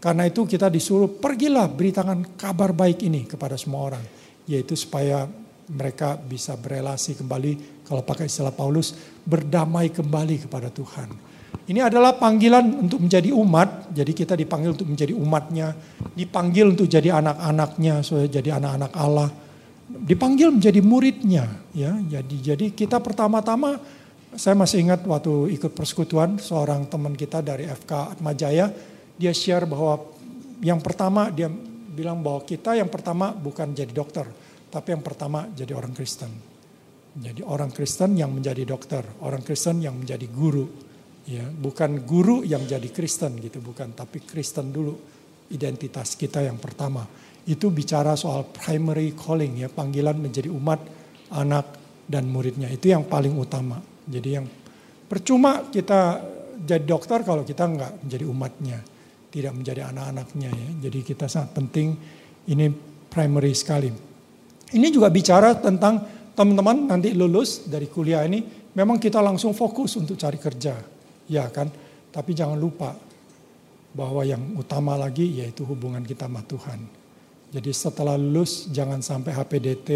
Karena itu kita disuruh pergilah beritakan kabar baik ini kepada semua orang. Yaitu supaya mereka bisa berelasi kembali, kalau pakai istilah Paulus, berdamai kembali kepada Tuhan ini adalah panggilan untuk menjadi umat, jadi kita dipanggil untuk menjadi umatnya, dipanggil untuk jadi anak-anaknya, jadi anak-anak Allah, dipanggil menjadi muridnya, ya. Jadi jadi kita pertama-tama, saya masih ingat waktu ikut persekutuan seorang teman kita dari FK Atmajaya, dia share bahwa yang pertama dia bilang bahwa kita yang pertama bukan jadi dokter, tapi yang pertama jadi orang Kristen. Jadi orang Kristen yang menjadi dokter, orang Kristen yang menjadi guru ya bukan guru yang jadi Kristen gitu bukan tapi Kristen dulu identitas kita yang pertama. Itu bicara soal primary calling ya panggilan menjadi umat anak dan muridnya. Itu yang paling utama. Jadi yang percuma kita jadi dokter kalau kita nggak menjadi umatnya tidak menjadi anak-anaknya ya. Jadi kita sangat penting ini primary sekali. Ini juga bicara tentang teman-teman nanti lulus dari kuliah ini memang kita langsung fokus untuk cari kerja Ya kan? Tapi jangan lupa bahwa yang utama lagi yaitu hubungan kita sama Tuhan. Jadi setelah lulus jangan sampai HPDT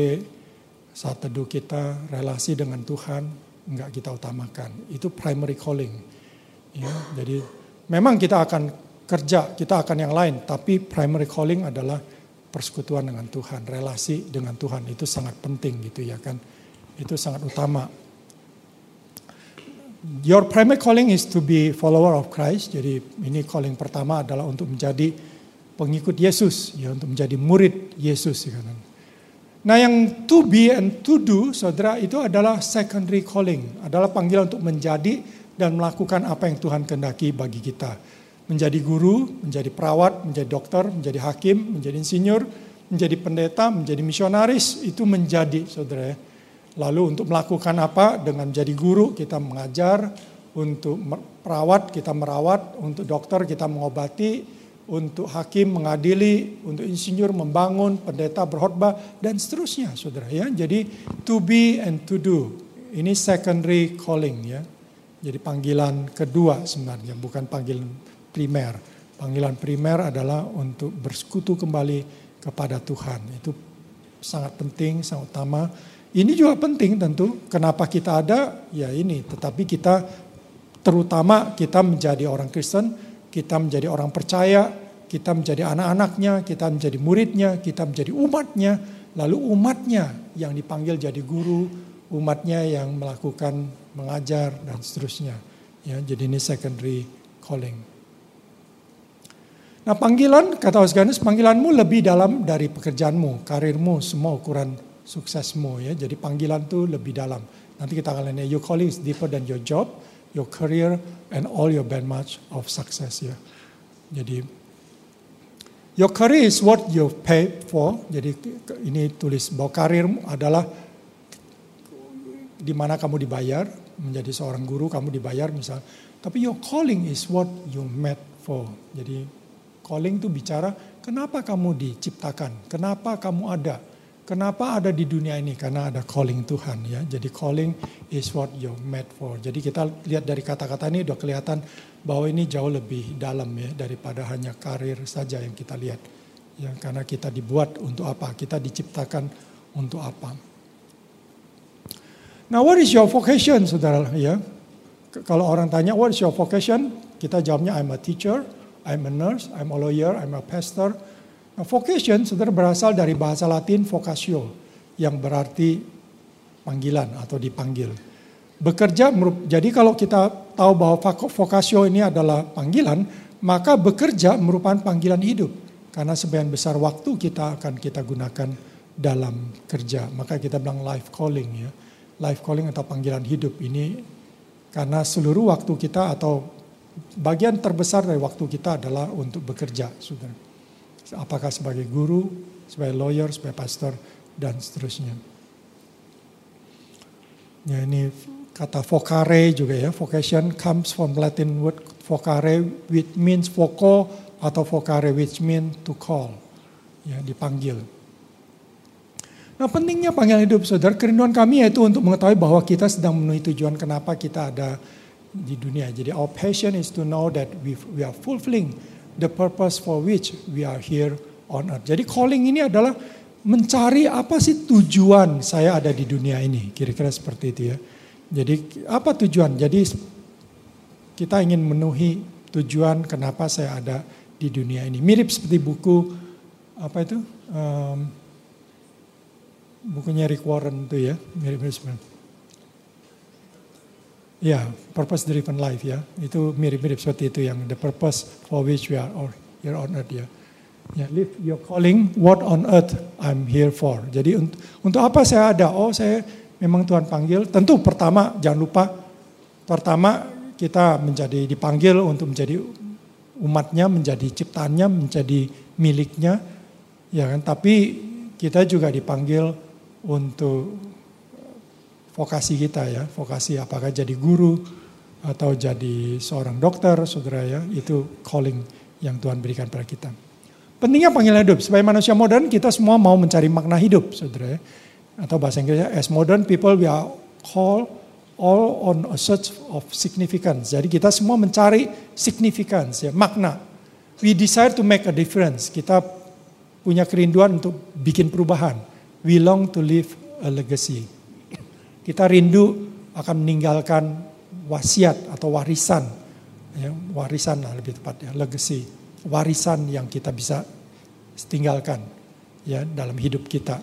saat teduh kita relasi dengan Tuhan enggak kita utamakan. Itu primary calling. Ya, jadi memang kita akan kerja, kita akan yang lain, tapi primary calling adalah persekutuan dengan Tuhan, relasi dengan Tuhan itu sangat penting gitu ya kan. Itu sangat utama. Your primary calling is to be follower of Christ. Jadi ini calling pertama adalah untuk menjadi pengikut Yesus, ya untuk menjadi murid Yesus. Ya kan. Nah yang to be and to do, saudara itu adalah secondary calling, adalah panggilan untuk menjadi dan melakukan apa yang Tuhan kehendaki bagi kita. Menjadi guru, menjadi perawat, menjadi dokter, menjadi hakim, menjadi insinyur, menjadi pendeta, menjadi misionaris, itu menjadi saudara ya Lalu untuk melakukan apa? Dengan menjadi guru kita mengajar, untuk perawat kita merawat, untuk dokter kita mengobati, untuk hakim mengadili, untuk insinyur membangun, pendeta berkhotbah dan seterusnya, saudara ya. Jadi to be and to do ini secondary calling ya. Jadi panggilan kedua sebenarnya, bukan panggilan primer. Panggilan primer adalah untuk bersekutu kembali kepada Tuhan. Itu sangat penting, sangat utama. Ini juga penting tentu. Kenapa kita ada? Ya ini. Tetapi kita terutama kita menjadi orang Kristen, kita menjadi orang percaya, kita menjadi anak-anaknya, kita menjadi muridnya, kita menjadi umatnya, lalu umatnya yang dipanggil jadi guru, umatnya yang melakukan mengajar dan seterusnya. Ya, jadi ini secondary calling. Nah panggilan, kata Osganus, panggilanmu lebih dalam dari pekerjaanmu, karirmu, semua ukuran suksesmu ya. Jadi panggilan itu lebih dalam. Nanti kita akan lihat, your calling is deeper than your job, your career, and all your benchmark of success ya. Jadi Your career is what you pay for. Jadi ini tulis bahwa karir adalah di mana kamu dibayar. Menjadi seorang guru kamu dibayar misal. Tapi your calling is what you made for. Jadi calling itu bicara kenapa kamu diciptakan. Kenapa kamu ada. Kenapa ada di dunia ini? Karena ada calling Tuhan ya. Jadi calling is what you made for. Jadi kita lihat dari kata-kata ini udah kelihatan bahwa ini jauh lebih dalam ya daripada hanya karir saja yang kita lihat. Ya, karena kita dibuat untuk apa? Kita diciptakan untuk apa? Nah, what is your vocation, saudara? Ya, kalau orang tanya what is your vocation, kita jawabnya I'm a teacher, I'm a nurse, I'm a lawyer, I'm a pastor. Nah, vocation, saudara berasal dari bahasa Latin vocatio, yang berarti panggilan atau dipanggil bekerja jadi kalau kita tahu bahwa vokasio ini adalah panggilan, maka bekerja merupakan panggilan hidup. Karena sebagian besar waktu kita akan kita gunakan dalam kerja. Maka kita bilang life calling ya. Life calling atau panggilan hidup ini karena seluruh waktu kita atau bagian terbesar dari waktu kita adalah untuk bekerja, saudara. Apakah sebagai guru, sebagai lawyer, sebagai pastor, dan seterusnya. Ya ini Kata vocare juga ya, vocation comes from Latin word vocare which means voco atau vocare which means to call. Ya, dipanggil. Nah pentingnya panggilan hidup saudara, kerinduan kami yaitu untuk mengetahui bahwa kita sedang memenuhi tujuan kenapa kita ada di dunia. Jadi our passion is to know that we, we are fulfilling the purpose for which we are here on earth. Jadi calling ini adalah mencari apa sih tujuan saya ada di dunia ini. Kira-kira seperti itu ya. Jadi apa tujuan? Jadi kita ingin memenuhi tujuan kenapa saya ada di dunia ini. Mirip seperti buku apa itu? Um, bukunya Rick Warren itu ya, mirip-mirip. Ya, purpose driven life ya. Itu mirip-mirip seperti itu yang the purpose for which we are here on earth ya. Ya, live your calling, what on earth I'm here for. Jadi untuk, untuk apa saya ada? Oh, saya memang Tuhan panggil. Tentu pertama jangan lupa, pertama kita menjadi dipanggil untuk menjadi umatnya, menjadi ciptaannya, menjadi miliknya. Ya kan, tapi kita juga dipanggil untuk vokasi kita ya, vokasi apakah jadi guru atau jadi seorang dokter, saudara ya, itu calling yang Tuhan berikan pada kita. Pentingnya panggilan hidup, sebagai manusia modern kita semua mau mencari makna hidup, saudara ya atau bahasa Inggrisnya as modern people we are called all on a search of significance. Jadi kita semua mencari significance ya, makna. We desire to make a difference. Kita punya kerinduan untuk bikin perubahan. We long to leave a legacy. Kita rindu akan meninggalkan wasiat atau warisan. Ya, warisan lah lebih tepat ya, legacy. Warisan yang kita bisa tinggalkan ya dalam hidup kita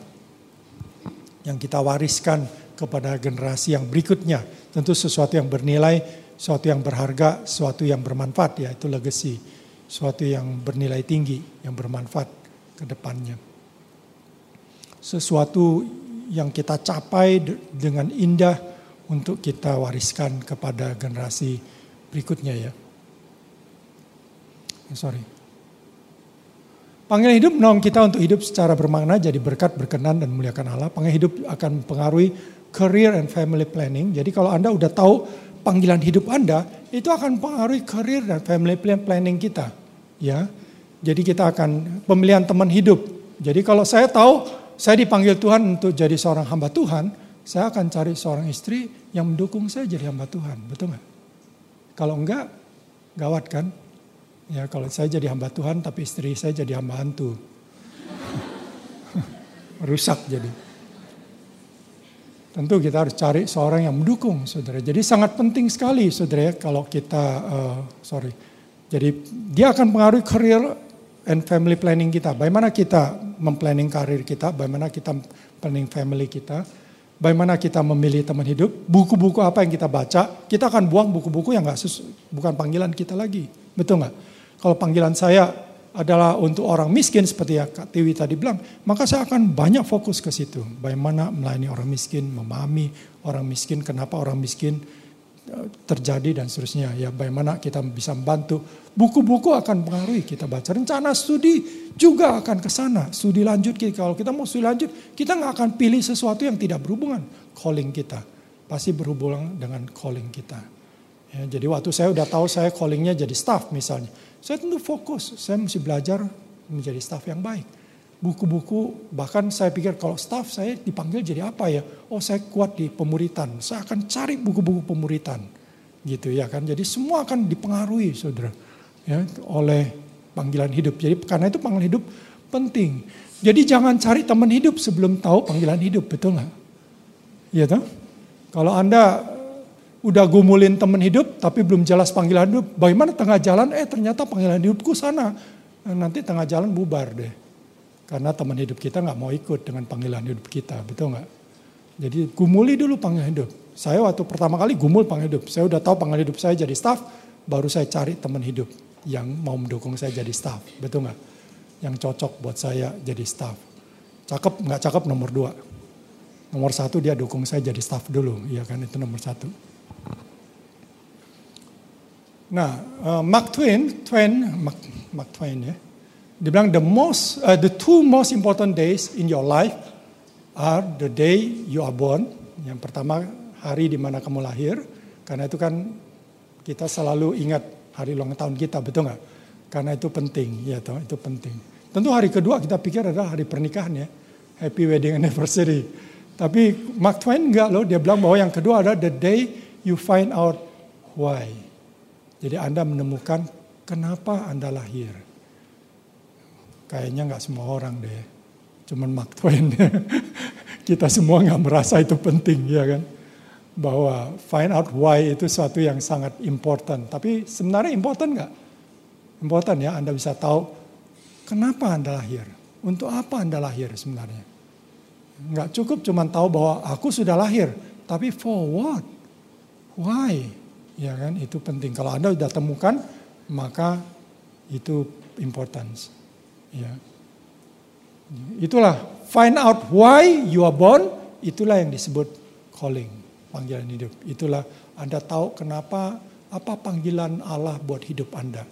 yang kita wariskan kepada generasi yang berikutnya. Tentu sesuatu yang bernilai, sesuatu yang berharga, sesuatu yang bermanfaat, yaitu legacy. Sesuatu yang bernilai tinggi, yang bermanfaat ke depannya. Sesuatu yang kita capai dengan indah untuk kita wariskan kepada generasi berikutnya ya. Sorry. Panggilan hidup menolong kita untuk hidup secara bermakna, jadi berkat, berkenan, dan muliakan Allah. Panggilan hidup akan mempengaruhi career and family planning. Jadi kalau Anda udah tahu panggilan hidup Anda, itu akan mempengaruhi career dan family planning kita. Ya, Jadi kita akan pemilihan teman hidup. Jadi kalau saya tahu saya dipanggil Tuhan untuk jadi seorang hamba Tuhan, saya akan cari seorang istri yang mendukung saya jadi hamba Tuhan. Betul nggak? Kalau enggak, gawat kan? Ya kalau saya jadi hamba Tuhan tapi istri saya jadi hamba hantu. Rusak jadi. Tentu kita harus cari seorang yang mendukung, saudara. Jadi sangat penting sekali, saudara, ya, kalau kita, uh, sorry. Jadi dia akan pengaruhi career and family planning kita. Bagaimana kita memplanning karir kita, bagaimana kita planning family kita, bagaimana kita memilih teman hidup, buku-buku apa yang kita baca, kita akan buang buku-buku yang nggak bukan panggilan kita lagi, betul nggak? Kalau panggilan saya adalah untuk orang miskin seperti yang Kak Tiwi tadi bilang, maka saya akan banyak fokus ke situ. Bagaimana melayani orang miskin, memahami orang miskin, kenapa orang miskin terjadi dan seterusnya. Ya bagaimana kita bisa membantu. Buku-buku akan pengaruhi kita baca. Rencana studi juga akan ke sana. Studi lanjut kalau kita mau studi lanjut, kita nggak akan pilih sesuatu yang tidak berhubungan calling kita. Pasti berhubungan dengan calling kita. Ya, jadi waktu saya udah tahu saya callingnya jadi staff misalnya. Saya tentu fokus, saya mesti belajar menjadi staff yang baik buku-buku bahkan saya pikir kalau staff saya dipanggil jadi apa ya? Oh saya kuat di pemuritan. Saya akan cari buku-buku pemuritan. Gitu ya kan? Jadi semua akan dipengaruhi saudara. Ya oleh panggilan hidup. Jadi karena itu panggilan hidup penting. Jadi jangan cari teman hidup sebelum tahu panggilan hidup betul nggak? Ya toh? Kalau anda udah gumulin teman hidup tapi belum jelas panggilan hidup bagaimana tengah jalan? Eh ternyata panggilan hidupku sana. Nanti tengah jalan bubar deh karena teman hidup kita nggak mau ikut dengan panggilan hidup kita, betul nggak? Jadi gumuli dulu panggilan hidup. Saya waktu pertama kali gumul panggilan hidup. Saya udah tahu panggilan hidup saya jadi staff, baru saya cari teman hidup yang mau mendukung saya jadi staff, betul nggak? Yang cocok buat saya jadi staff. Cakep nggak cakep nomor dua. Nomor satu dia dukung saya jadi staff dulu, ya kan itu nomor satu. Nah, uh, Mark Twain, Twain, Mark, Mark Twain ya, dia bilang the most, uh, the two most important days in your life are the day you are born. Yang pertama hari di mana kamu lahir, karena itu kan kita selalu ingat hari ulang tahun kita, betul nggak? Karena itu penting, ya toh, itu penting. Tentu hari kedua kita pikir adalah hari pernikahan ya, happy wedding anniversary. Tapi Mark Twain enggak loh, dia bilang bahwa yang kedua adalah the day you find out why. Jadi Anda menemukan kenapa Anda lahir. Kayaknya nggak semua orang deh. Cuman Mark Twain. Kita semua nggak merasa itu penting ya kan. Bahwa find out why itu suatu yang sangat important. Tapi sebenarnya important nggak? Important ya Anda bisa tahu kenapa Anda lahir. Untuk apa Anda lahir sebenarnya. Nggak cukup cuma tahu bahwa aku sudah lahir. Tapi for what? Why? Ya kan itu penting. Kalau Anda sudah temukan maka itu importance. Ya. Itulah find out why you are born, itulah yang disebut calling, panggilan hidup. Itulah Anda tahu kenapa apa panggilan Allah buat hidup Anda.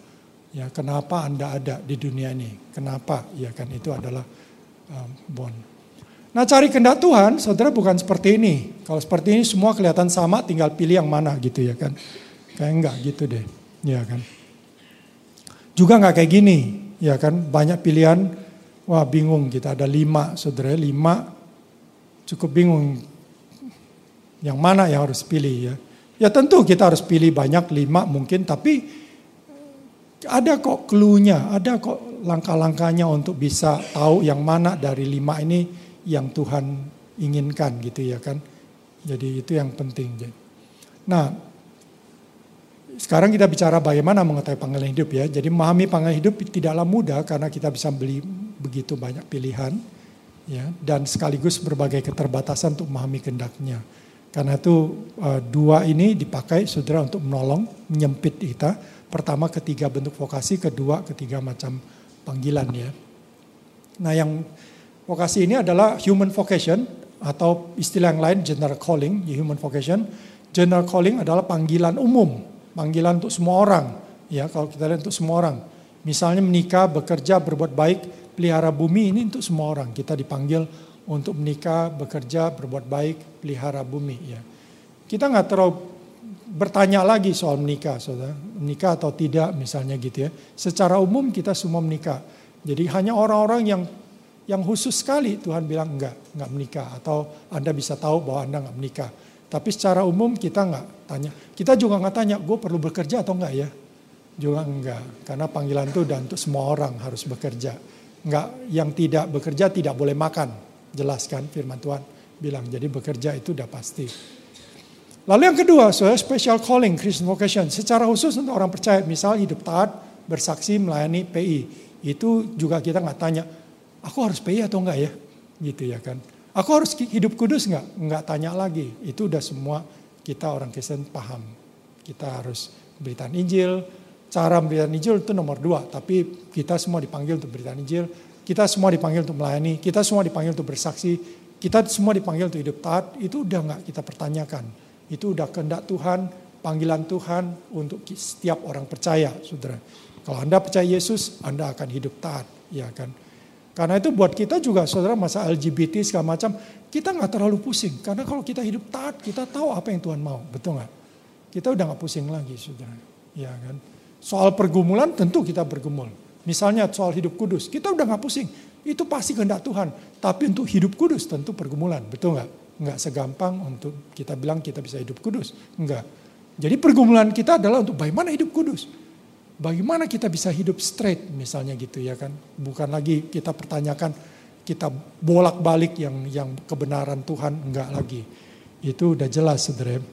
Ya, kenapa Anda ada di dunia ini? Kenapa? Ya kan itu adalah um, born. Nah, cari kendak Tuhan, saudara bukan seperti ini. Kalau seperti ini semua kelihatan sama, tinggal pilih yang mana gitu ya kan. Kayak enggak gitu deh. Ya kan. Juga enggak kayak gini ya kan banyak pilihan, wah bingung kita ada lima saudara, lima cukup bingung yang mana yang harus pilih ya. Ya tentu kita harus pilih banyak lima mungkin tapi ada kok clue-nya, ada kok langkah-langkahnya untuk bisa tahu yang mana dari lima ini yang Tuhan inginkan gitu ya kan. Jadi itu yang penting. Nah, sekarang kita bicara bagaimana mengetahui panggilan hidup ya. Jadi memahami panggilan hidup tidaklah mudah karena kita bisa beli begitu banyak pilihan ya dan sekaligus berbagai keterbatasan untuk memahami kehendaknya. Karena itu uh, dua ini dipakai saudara untuk menolong menyempit kita. Pertama ketiga bentuk vokasi, kedua ketiga macam panggilan ya. Nah yang vokasi ini adalah human vocation atau istilah yang lain general calling, human vocation. General calling adalah panggilan umum panggilan untuk semua orang. Ya, kalau kita lihat untuk semua orang. Misalnya menikah, bekerja, berbuat baik, pelihara bumi ini untuk semua orang. Kita dipanggil untuk menikah, bekerja, berbuat baik, pelihara bumi. Ya, kita nggak terlalu bertanya lagi soal menikah, saudara. Menikah atau tidak misalnya gitu ya. Secara umum kita semua menikah. Jadi hanya orang-orang yang yang khusus sekali Tuhan bilang enggak, enggak menikah. Atau Anda bisa tahu bahwa Anda enggak menikah. Tapi secara umum kita enggak tanya. Kita juga enggak tanya, gue perlu bekerja atau enggak ya? Juga enggak. Karena panggilan itu dan untuk semua orang harus bekerja. Enggak, yang tidak bekerja tidak boleh makan. Jelaskan firman Tuhan bilang. Jadi bekerja itu udah pasti. Lalu yang kedua, so special calling, Christian vocation. Secara khusus untuk orang percaya, misal hidup taat, bersaksi, melayani PI. Itu juga kita nggak tanya, aku harus PI atau enggak ya? Gitu ya kan. Aku harus hidup kudus nggak? Nggak tanya lagi. Itu udah semua kita orang Kristen paham. Kita harus beritaan Injil. Cara beritaan Injil itu nomor dua. Tapi kita semua dipanggil untuk beritaan Injil. Kita semua dipanggil untuk melayani. Kita semua dipanggil untuk bersaksi. Kita semua dipanggil untuk hidup taat. Itu udah nggak kita pertanyakan itu udah kehendak Tuhan, panggilan Tuhan untuk setiap orang percaya, saudara. Kalau Anda percaya Yesus, Anda akan hidup taat, ya kan. Karena itu buat kita juga, saudara, masa LGBT segala macam, kita nggak terlalu pusing. Karena kalau kita hidup taat, kita tahu apa yang Tuhan mau, betul nggak? Kita udah nggak pusing lagi, saudara. Ya kan. Soal pergumulan tentu kita bergumul. Misalnya soal hidup kudus, kita udah nggak pusing. Itu pasti kehendak Tuhan. Tapi untuk hidup kudus tentu pergumulan, betul nggak? Enggak segampang untuk kita bilang kita bisa hidup kudus. Enggak. Jadi pergumulan kita adalah untuk bagaimana hidup kudus. Bagaimana kita bisa hidup straight misalnya gitu ya kan. Bukan lagi kita pertanyakan kita bolak-balik yang yang kebenaran Tuhan enggak lagi. Itu udah jelas saudara.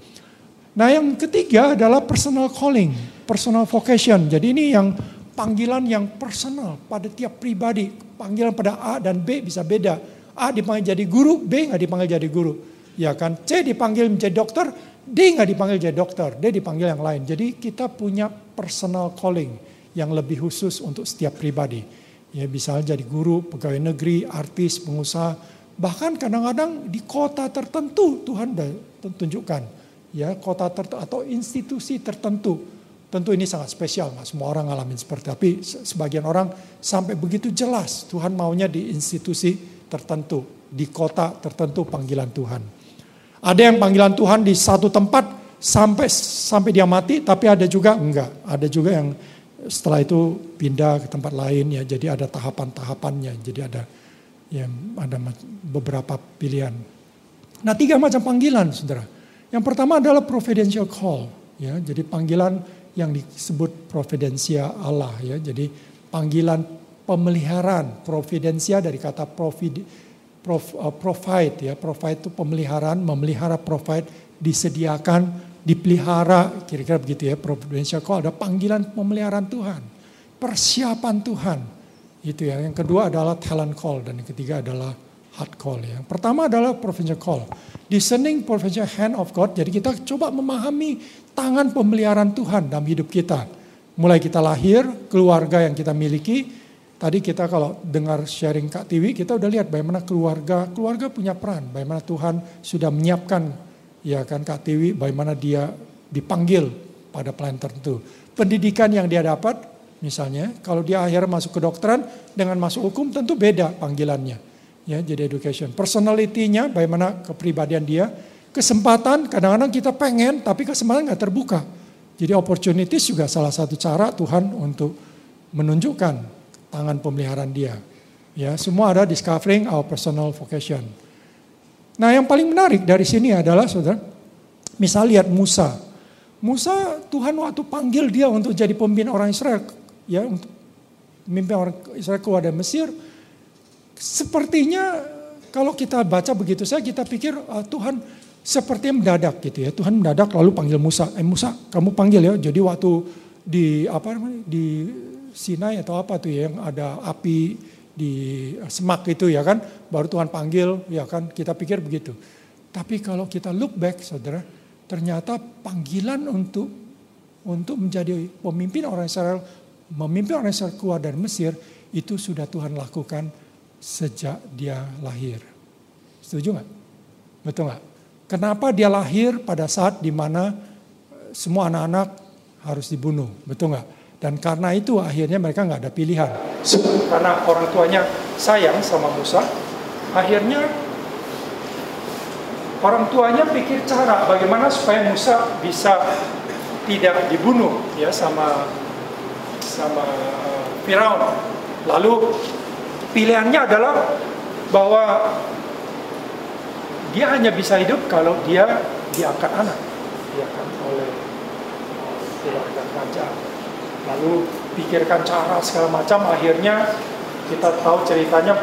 Nah yang ketiga adalah personal calling, personal vocation. Jadi ini yang panggilan yang personal pada tiap pribadi. Panggilan pada A dan B bisa beda A dipanggil jadi guru, B nggak dipanggil jadi guru. Ya kan, C dipanggil menjadi dokter, D nggak dipanggil jadi dokter, D dipanggil yang lain. Jadi kita punya personal calling yang lebih khusus untuk setiap pribadi. Ya bisa jadi guru, pegawai negeri, artis, pengusaha, bahkan kadang-kadang di kota tertentu Tuhan tunjukkan ya kota tertentu atau institusi tertentu. Tentu ini sangat spesial, nggak semua orang ngalamin seperti tapi sebagian orang sampai begitu jelas Tuhan maunya di institusi tertentu, di kota tertentu panggilan Tuhan. Ada yang panggilan Tuhan di satu tempat sampai sampai dia mati, tapi ada juga enggak. Ada juga yang setelah itu pindah ke tempat lain ya. Jadi ada tahapan-tahapannya. Jadi ada ya ada beberapa pilihan. Nah, tiga macam panggilan, Saudara. Yang pertama adalah providential call, ya. Jadi panggilan yang disebut providensia Allah ya. Jadi panggilan pemeliharaan, providensia dari kata provid, prof, uh, provide ya, provide itu pemeliharaan, memelihara provide, disediakan, dipelihara, kira-kira begitu ya, providensia call ada panggilan pemeliharaan Tuhan, persiapan Tuhan. Itu ya. Yang kedua adalah talent call dan yang ketiga adalah heart call ya. Pertama adalah provincial call. Discerning provincial hand of God. Jadi kita coba memahami tangan pemeliharaan Tuhan dalam hidup kita. Mulai kita lahir, keluarga yang kita miliki, Tadi kita kalau dengar sharing Kak Tiwi, kita udah lihat bagaimana keluarga, keluarga punya peran, bagaimana Tuhan sudah menyiapkan ya kan Kak Tiwi, bagaimana dia dipanggil pada plan tertentu. Pendidikan yang dia dapat, misalnya kalau dia akhirnya masuk ke dokteran dengan masuk hukum tentu beda panggilannya. Ya, jadi education. Personality-nya, bagaimana kepribadian dia, kesempatan kadang-kadang kita pengen tapi kesempatan nggak terbuka. Jadi opportunities juga salah satu cara Tuhan untuk menunjukkan tangan pemeliharaan dia. Ya, semua ada discovering our personal vocation. Nah, yang paling menarik dari sini adalah Saudara, misal lihat Musa. Musa Tuhan waktu panggil dia untuk jadi pemimpin orang Israel, ya untuk memimpin orang Israel keluar dari Mesir. Sepertinya kalau kita baca begitu saja kita pikir uh, Tuhan sepertinya mendadak gitu ya. Tuhan mendadak lalu panggil Musa. Eh Musa, kamu panggil ya. Jadi waktu di apa namanya di Sinai atau apa tuh ya, yang ada api di semak itu ya kan, baru Tuhan panggil ya kan, kita pikir begitu. Tapi kalau kita look back saudara, ternyata panggilan untuk untuk menjadi pemimpin orang Israel, memimpin orang Israel keluar dari Mesir, itu sudah Tuhan lakukan sejak dia lahir. Setuju nggak? Betul nggak? Kenapa dia lahir pada saat di mana semua anak-anak harus dibunuh? Betul nggak? Dan karena itu akhirnya mereka nggak ada pilihan. Karena orang tuanya sayang sama Musa, akhirnya orang tuanya pikir cara bagaimana supaya Musa bisa tidak dibunuh ya sama sama uh, Firaun. Lalu pilihannya adalah bahwa dia hanya bisa hidup kalau dia diangkat anak ya kan oleh keluarga kerajaan. Lalu pikirkan cara segala macam. Akhirnya kita tahu ceritanya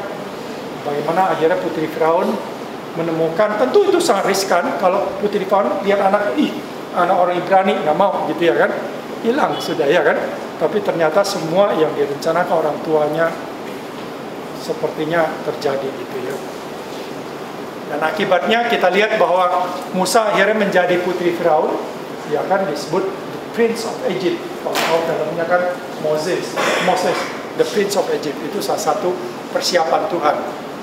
bagaimana akhirnya putri Firaun menemukan tentu itu sangat riskan kalau putri Firaun lihat anak ih anak orang Ibrani nggak mau gitu ya kan. Hilang sudah ya kan. Tapi ternyata semua yang direncanakan orang tuanya sepertinya terjadi gitu ya. Dan akibatnya kita lihat bahwa Musa akhirnya menjadi putri Firaun ya kan disebut prince of Egypt kalau dalamnya kan Moses Moses the prince of Egypt itu salah satu persiapan Tuhan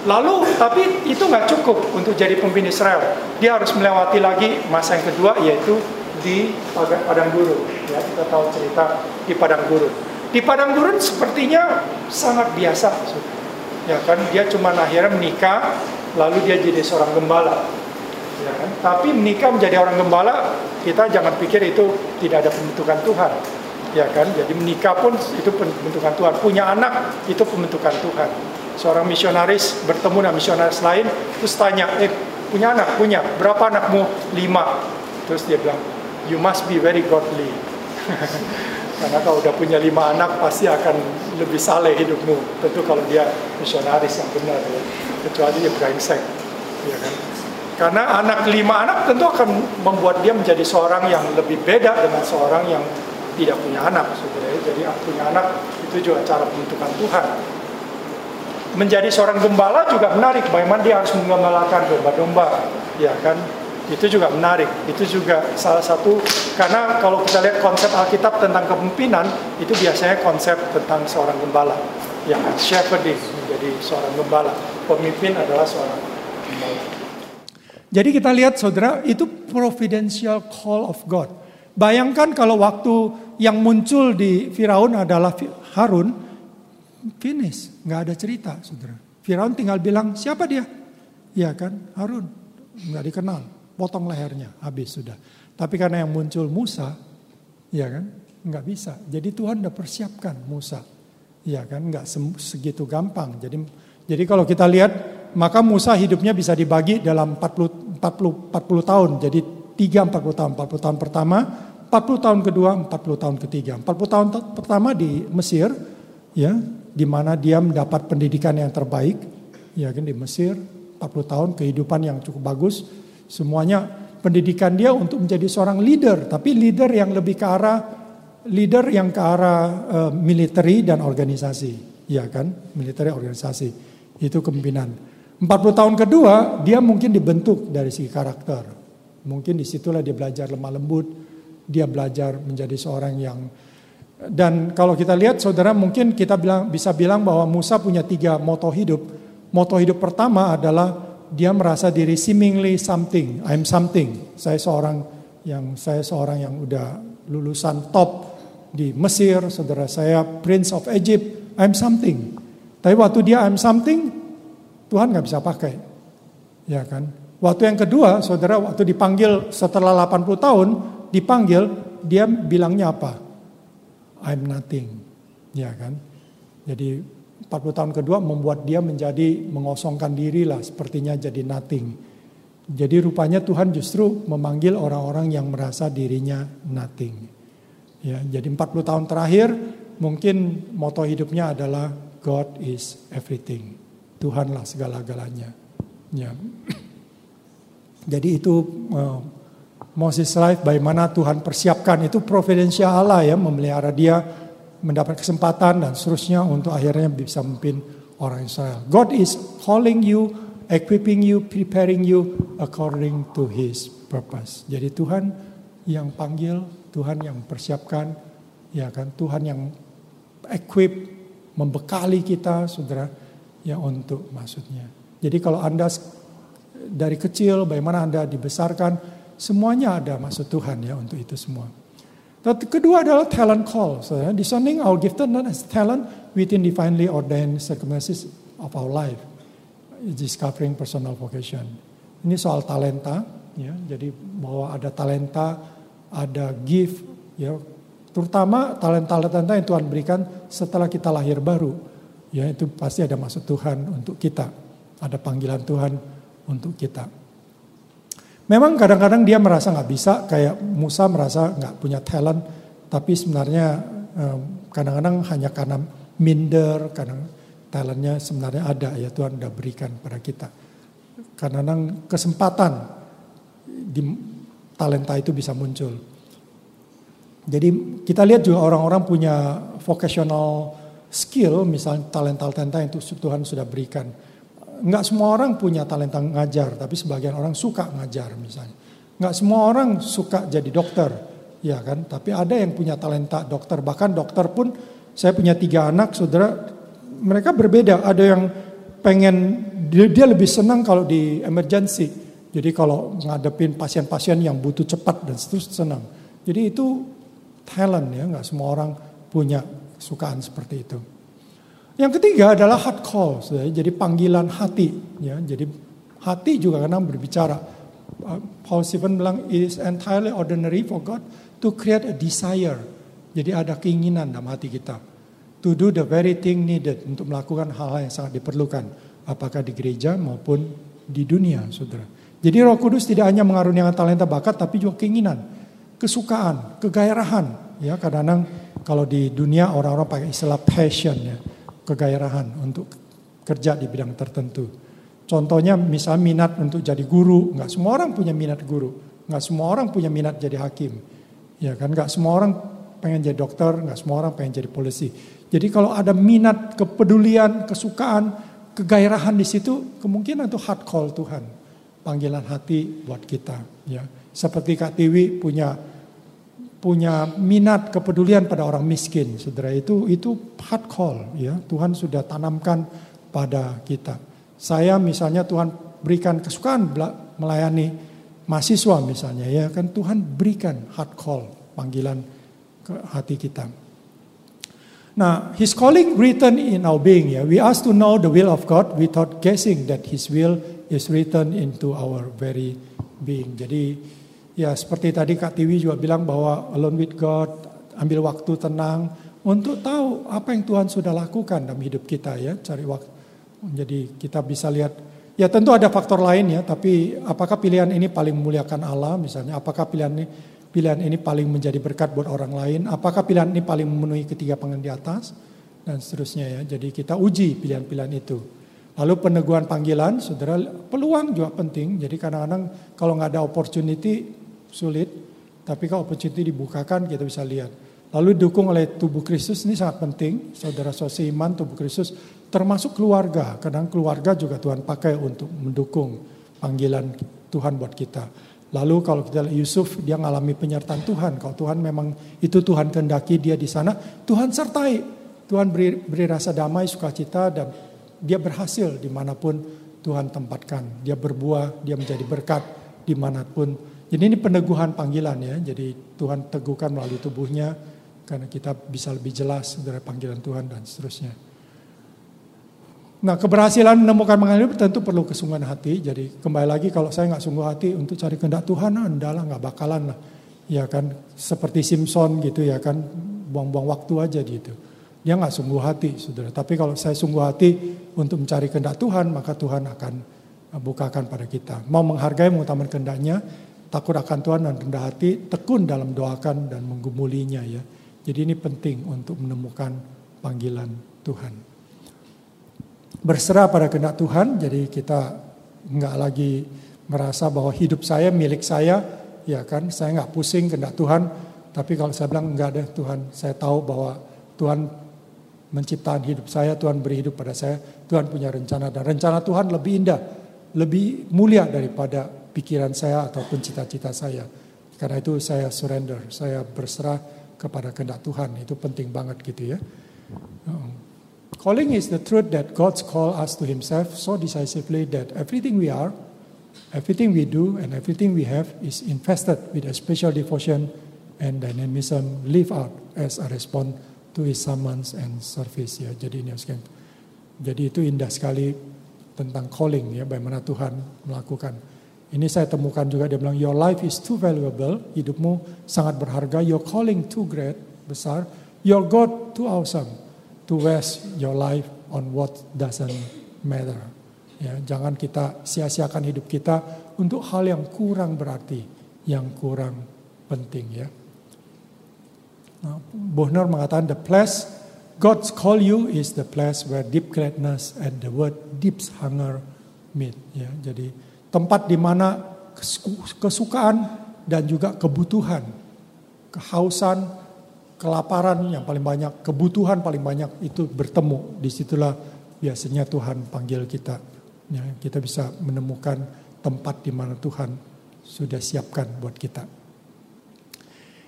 Lalu tapi itu nggak cukup untuk jadi pemimpin Israel. Dia harus melewati lagi masa yang kedua yaitu di padang gurun. Ya, kita tahu cerita di padang gurun. Di padang gurun sepertinya sangat biasa. Ya kan, dia cuma akhirnya menikah, lalu dia jadi seorang gembala. Tapi menikah menjadi orang gembala, kita jangan pikir itu tidak ada pembentukan Tuhan. Ya kan, jadi menikah pun itu pembentukan Tuhan. Punya anak itu pembentukan Tuhan. Seorang misionaris bertemu dengan misionaris lain terus tanya eh punya anak? Punya. Berapa anakmu? Lima. Terus dia bilang you must be very godly. Karena kalau udah punya lima anak pasti akan lebih saleh hidupmu. Tentu kalau dia misionaris yang benar ya. Kecuali dia brengsek ya kan karena anak lima anak tentu akan membuat dia menjadi seorang yang lebih beda dengan seorang yang tidak punya anak saudara jadi punya anak itu juga cara pembentukan Tuhan menjadi seorang gembala juga menarik. Bagaimana dia harus menggembalakan domba-domba, ya kan? Itu juga menarik. Itu juga salah satu karena kalau kita lihat konsep Alkitab tentang kepemimpinan itu biasanya konsep tentang seorang gembala, ya kan? Shepherding menjadi seorang gembala. Pemimpin adalah seorang. Jadi kita lihat saudara itu providential call of God. Bayangkan kalau waktu yang muncul di Firaun adalah Harun, finish, nggak ada cerita, saudara. Firaun tinggal bilang siapa dia? Ya kan, Harun, nggak dikenal, potong lehernya, habis sudah. Tapi karena yang muncul Musa, ya kan, nggak bisa. Jadi Tuhan udah persiapkan Musa, ya kan, nggak segitu gampang. Jadi jadi kalau kita lihat, maka Musa hidupnya bisa dibagi dalam 40 40 40 tahun. Jadi 3 40 tahun, 40 tahun pertama, 40 tahun kedua, 40 tahun ketiga. 40 tahun pertama di Mesir, ya di mana dia mendapat pendidikan yang terbaik, ya kan di Mesir, 40 tahun kehidupan yang cukup bagus, semuanya pendidikan dia untuk menjadi seorang leader, tapi leader yang lebih ke arah leader yang ke arah uh, military dan organisasi, ya kan, military organisasi itu kepemimpinan. 40 tahun kedua dia mungkin dibentuk dari segi karakter, mungkin di situlah dia belajar lemah lembut, dia belajar menjadi seorang yang dan kalau kita lihat saudara mungkin kita bilang, bisa bilang bahwa Musa punya tiga moto hidup. Moto hidup pertama adalah dia merasa diri seemingly something, I'm something. Saya seorang yang saya seorang yang udah lulusan top di Mesir, saudara saya Prince of Egypt, I'm something. Tapi waktu dia I'm something, Tuhan nggak bisa pakai. Ya kan? Waktu yang kedua, saudara waktu dipanggil setelah 80 tahun, dipanggil, dia bilangnya apa? I'm nothing. Ya kan? Jadi 40 tahun kedua membuat dia menjadi mengosongkan diri lah sepertinya jadi nothing. Jadi rupanya Tuhan justru memanggil orang-orang yang merasa dirinya nothing. Ya, jadi 40 tahun terakhir mungkin moto hidupnya adalah God is everything. Tuhanlah segala-galanya. Ya. Jadi itu uh, Moses life bagaimana Tuhan persiapkan itu providensial Allah ya memelihara dia mendapat kesempatan dan seterusnya untuk akhirnya bisa memimpin orang Israel. God is calling you, equipping you, preparing you according to his purpose. Jadi Tuhan yang panggil, Tuhan yang persiapkan, ya kan Tuhan yang equip, membekali kita saudara ya untuk maksudnya. Jadi kalau Anda dari kecil bagaimana Anda dibesarkan Semuanya ada maksud Tuhan ya untuk itu semua. Kedua adalah talent call. So, discerning our giftedness as talent within divinely ordained circumstances of our life. Discovering personal vocation. Ini soal talenta, ya. Jadi bahwa ada talenta, ada gift, ya. Terutama talenta-talenta yang Tuhan berikan setelah kita lahir baru. Ya, itu pasti ada maksud Tuhan untuk kita. Ada panggilan Tuhan untuk kita. Memang kadang-kadang dia merasa nggak bisa, kayak Musa merasa nggak punya talent, tapi sebenarnya kadang-kadang hanya karena minder, kadang talentnya sebenarnya ada ya Tuhan udah berikan pada kita. Kadang-kadang kesempatan di talenta itu bisa muncul. Jadi kita lihat juga orang-orang punya vocational skill, misalnya talenta-talenta yang Tuhan sudah berikan nggak semua orang punya talenta ngajar, tapi sebagian orang suka ngajar misalnya. Nggak semua orang suka jadi dokter, ya kan? Tapi ada yang punya talenta dokter. Bahkan dokter pun, saya punya tiga anak, saudara, mereka berbeda. Ada yang pengen dia, dia lebih senang kalau di emergency. Jadi kalau ngadepin pasien-pasien yang butuh cepat dan seterusnya senang. Jadi itu talent ya, nggak semua orang punya sukaan seperti itu. Yang ketiga adalah heart call, jadi panggilan hati. Ya, jadi hati juga kadang berbicara. Uh, Paul Stephen bilang, it is entirely ordinary for God to create a desire. Jadi ada keinginan dalam hati kita. To do the very thing needed untuk melakukan hal-hal yang sangat diperlukan. Apakah di gereja maupun di dunia, saudara. Jadi roh kudus tidak hanya mengaruniakan talenta bakat, tapi juga keinginan, kesukaan, kegairahan. Ya kadang-kadang kalau di dunia orang-orang pakai istilah passion ya kegairahan untuk kerja di bidang tertentu. Contohnya misalnya minat untuk jadi guru, nggak semua orang punya minat guru, nggak semua orang punya minat jadi hakim, ya kan? Nggak semua orang pengen jadi dokter, nggak semua orang pengen jadi polisi. Jadi kalau ada minat, kepedulian, kesukaan, kegairahan di situ, kemungkinan itu hard call Tuhan, panggilan hati buat kita. Ya, seperti Kak Tiwi punya punya minat kepedulian pada orang miskin, saudara itu itu hard call ya Tuhan sudah tanamkan pada kita. Saya misalnya Tuhan berikan kesukaan melayani mahasiswa misalnya ya kan Tuhan berikan hard call panggilan ke hati kita. Nah, His calling written in our being ya. We ask to know the will of God without guessing that His will is written into our very being. Jadi Ya seperti tadi Kak Tiwi juga bilang bahwa alone with God, ambil waktu tenang untuk tahu apa yang Tuhan sudah lakukan dalam hidup kita ya, cari waktu. Jadi kita bisa lihat, ya tentu ada faktor lain ya, tapi apakah pilihan ini paling memuliakan Allah misalnya, apakah pilihan ini pilihan ini paling menjadi berkat buat orang lain, apakah pilihan ini paling memenuhi ketiga pengen di atas dan seterusnya ya. Jadi kita uji pilihan-pilihan itu. Lalu peneguhan panggilan, saudara, peluang juga penting. Jadi kadang-kadang kalau nggak ada opportunity, sulit, tapi kalau opportunity dibukakan kita bisa lihat. Lalu didukung oleh tubuh Kristus ini sangat penting, saudara iman tubuh Kristus termasuk keluarga. Kadang keluarga juga Tuhan pakai untuk mendukung panggilan Tuhan buat kita. Lalu kalau kita lihat Yusuf dia mengalami penyertaan Tuhan. Kalau Tuhan memang itu Tuhan kehendaki dia di sana, Tuhan sertai. Tuhan beri, beri rasa damai, sukacita dan dia berhasil di mana pun Tuhan tempatkan. Dia berbuah, dia menjadi berkat di mana pun jadi ini peneguhan panggilan ya. Jadi Tuhan teguhkan melalui tubuhnya karena kita bisa lebih jelas dari panggilan Tuhan dan seterusnya. Nah keberhasilan menemukan panggilan tentu perlu kesungguhan hati. Jadi kembali lagi kalau saya nggak sungguh hati untuk cari kehendak Tuhan, anda lah nggak bakalan lah. Ya kan seperti Simpson gitu ya kan buang-buang waktu aja gitu. Dia nggak sungguh hati, saudara. Tapi kalau saya sungguh hati untuk mencari kehendak Tuhan, maka Tuhan akan bukakan pada kita. Mau menghargai, mengutamakan kehendaknya, takut akan Tuhan dan rendah hati, tekun dalam doakan dan menggumulinya ya. Jadi ini penting untuk menemukan panggilan Tuhan. Berserah pada kehendak Tuhan, jadi kita nggak lagi merasa bahwa hidup saya milik saya, ya kan, saya nggak pusing kehendak Tuhan. Tapi kalau saya bilang enggak deh Tuhan, saya tahu bahwa Tuhan menciptakan hidup saya, Tuhan beri hidup pada saya, Tuhan punya rencana dan rencana Tuhan lebih indah, lebih mulia daripada pikiran saya ataupun cita-cita saya. Karena itu saya surrender, saya berserah kepada kehendak Tuhan. Itu penting banget gitu ya. Um, calling is the truth that God's call us to himself so decisively that everything we are, everything we do and everything we have is infested with a special devotion and dynamism live out as a response to his summons and service ya. Jadi ini Jadi itu indah sekali tentang calling ya, bagaimana Tuhan melakukan Ini saya temukan juga dia bilang your life is too valuable, hidupmu sangat berharga, your calling too great, besar, your God too awesome to waste your life on what doesn't matter. Ya, jangan kita sia-siakan hidup kita untuk hal yang kurang berarti, yang kurang penting ya. Nah, Bohner mengatakan the place God's call you is the place where deep gladness and the word deep hunger meet. Ya, jadi tempat di mana kesukaan dan juga kebutuhan, kehausan, kelaparan yang paling banyak, kebutuhan paling banyak itu bertemu. Di situlah biasanya Tuhan panggil kita. Ya, kita bisa menemukan tempat di mana Tuhan sudah siapkan buat kita.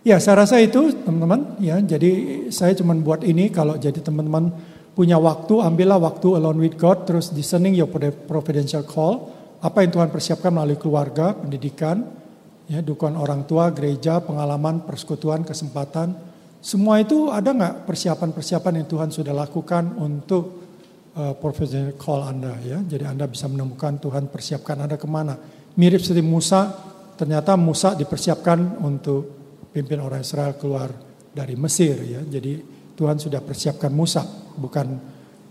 Ya, saya rasa itu teman-teman. Ya, jadi saya cuma buat ini kalau jadi teman-teman punya waktu, ambillah waktu alone with God, terus discerning your providential call apa yang Tuhan persiapkan melalui keluarga, pendidikan, ya, dukungan orang tua, gereja, pengalaman, persekutuan, kesempatan. Semua itu ada nggak persiapan-persiapan yang Tuhan sudah lakukan untuk uh, professional call Anda ya. Jadi Anda bisa menemukan Tuhan persiapkan Anda ke mana. Mirip seperti Musa, ternyata Musa dipersiapkan untuk pimpin orang Israel keluar dari Mesir ya. Jadi Tuhan sudah persiapkan Musa, bukan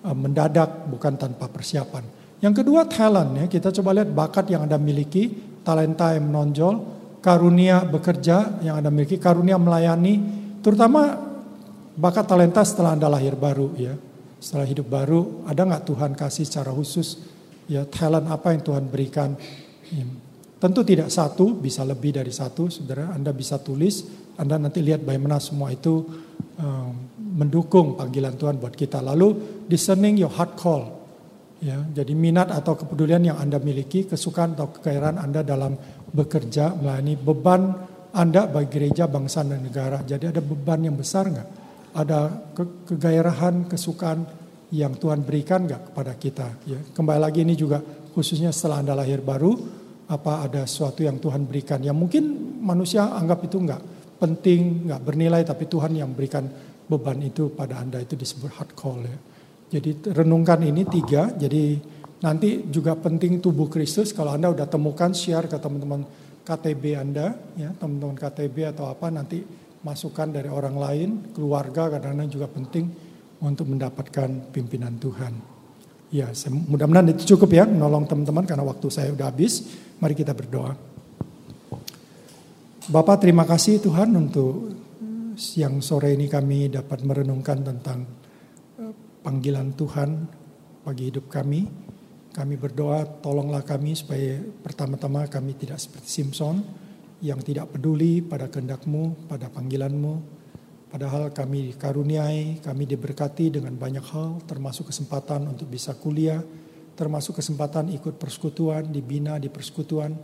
uh, mendadak, bukan tanpa persiapan. Yang kedua talent ya, kita coba lihat bakat yang Anda miliki, talenta yang menonjol, karunia bekerja yang Anda miliki, karunia melayani, terutama bakat talenta setelah Anda lahir baru ya. Setelah hidup baru, ada nggak Tuhan kasih secara khusus ya talent apa yang Tuhan berikan? Ya. Tentu tidak satu, bisa lebih dari satu, saudara. Anda bisa tulis, Anda nanti lihat bagaimana semua itu um, mendukung panggilan Tuhan buat kita. Lalu discerning your heart call, Ya, jadi minat atau kepedulian yang Anda miliki, kesukaan atau kegairan Anda dalam bekerja, melayani beban Anda bagi gereja, bangsa, dan negara. Jadi ada beban yang besar nggak? Ada ke kegairahan, kesukaan yang Tuhan berikan nggak kepada kita? Ya, kembali lagi ini juga khususnya setelah Anda lahir baru, apa ada sesuatu yang Tuhan berikan? Yang mungkin manusia anggap itu nggak penting, nggak bernilai, tapi Tuhan yang berikan beban itu pada Anda itu disebut hard call ya. Jadi renungkan ini tiga. Jadi nanti juga penting tubuh Kristus. Kalau Anda udah temukan, share ke teman-teman KTB Anda, ya teman-teman KTB atau apa nanti masukan dari orang lain, keluarga kadang-kadang juga penting untuk mendapatkan pimpinan Tuhan. Ya, mudah-mudahan itu cukup ya, menolong teman-teman karena waktu saya udah habis. Mari kita berdoa. Bapak terima kasih Tuhan untuk siang sore ini kami dapat merenungkan tentang panggilan Tuhan bagi hidup kami. Kami berdoa tolonglah kami supaya pertama-tama kami tidak seperti Simpson yang tidak peduli pada kehendakmu, pada panggilanmu. Padahal kami dikaruniai, kami diberkati dengan banyak hal termasuk kesempatan untuk bisa kuliah, termasuk kesempatan ikut persekutuan, dibina di persekutuan,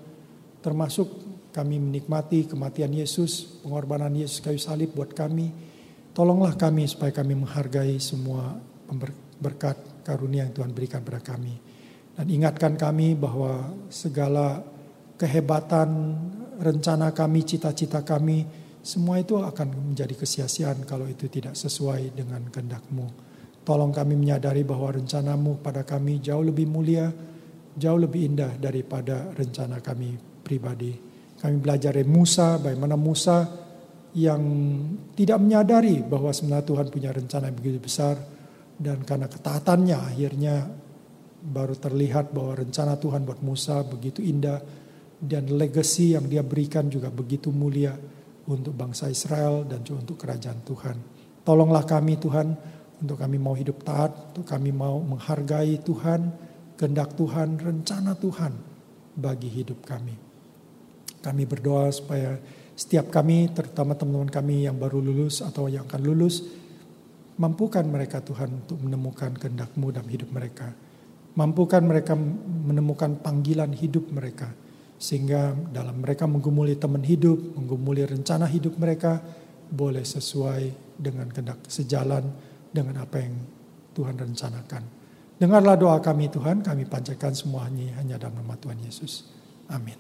termasuk kami menikmati kematian Yesus, pengorbanan Yesus kayu salib buat kami. Tolonglah kami supaya kami menghargai semua berkat karunia yang Tuhan berikan pada kami. Dan ingatkan kami bahwa segala kehebatan, rencana kami, cita-cita kami, semua itu akan menjadi kesia-siaan kalau itu tidak sesuai dengan kehendakmu. Tolong kami menyadari bahwa rencanamu pada kami jauh lebih mulia, jauh lebih indah daripada rencana kami pribadi. Kami belajar dari Musa, bagaimana Musa yang tidak menyadari bahwa sebenarnya Tuhan punya rencana yang begitu besar, dan karena ketaatannya akhirnya baru terlihat bahwa rencana Tuhan buat Musa begitu indah dan legacy yang dia berikan juga begitu mulia untuk bangsa Israel dan juga untuk kerajaan Tuhan. Tolonglah kami Tuhan untuk kami mau hidup taat, untuk kami mau menghargai Tuhan, kehendak Tuhan, rencana Tuhan bagi hidup kami. Kami berdoa supaya setiap kami, terutama teman-teman kami yang baru lulus atau yang akan lulus, Mampukan mereka Tuhan untuk menemukan kehendak-Mu dalam hidup mereka. Mampukan mereka menemukan panggilan hidup mereka. Sehingga dalam mereka menggumuli teman hidup, menggumuli rencana hidup mereka, boleh sesuai dengan kehendak sejalan dengan apa yang Tuhan rencanakan. Dengarlah doa kami Tuhan, kami panjatkan semuanya hanya dalam nama Tuhan Yesus. Amin.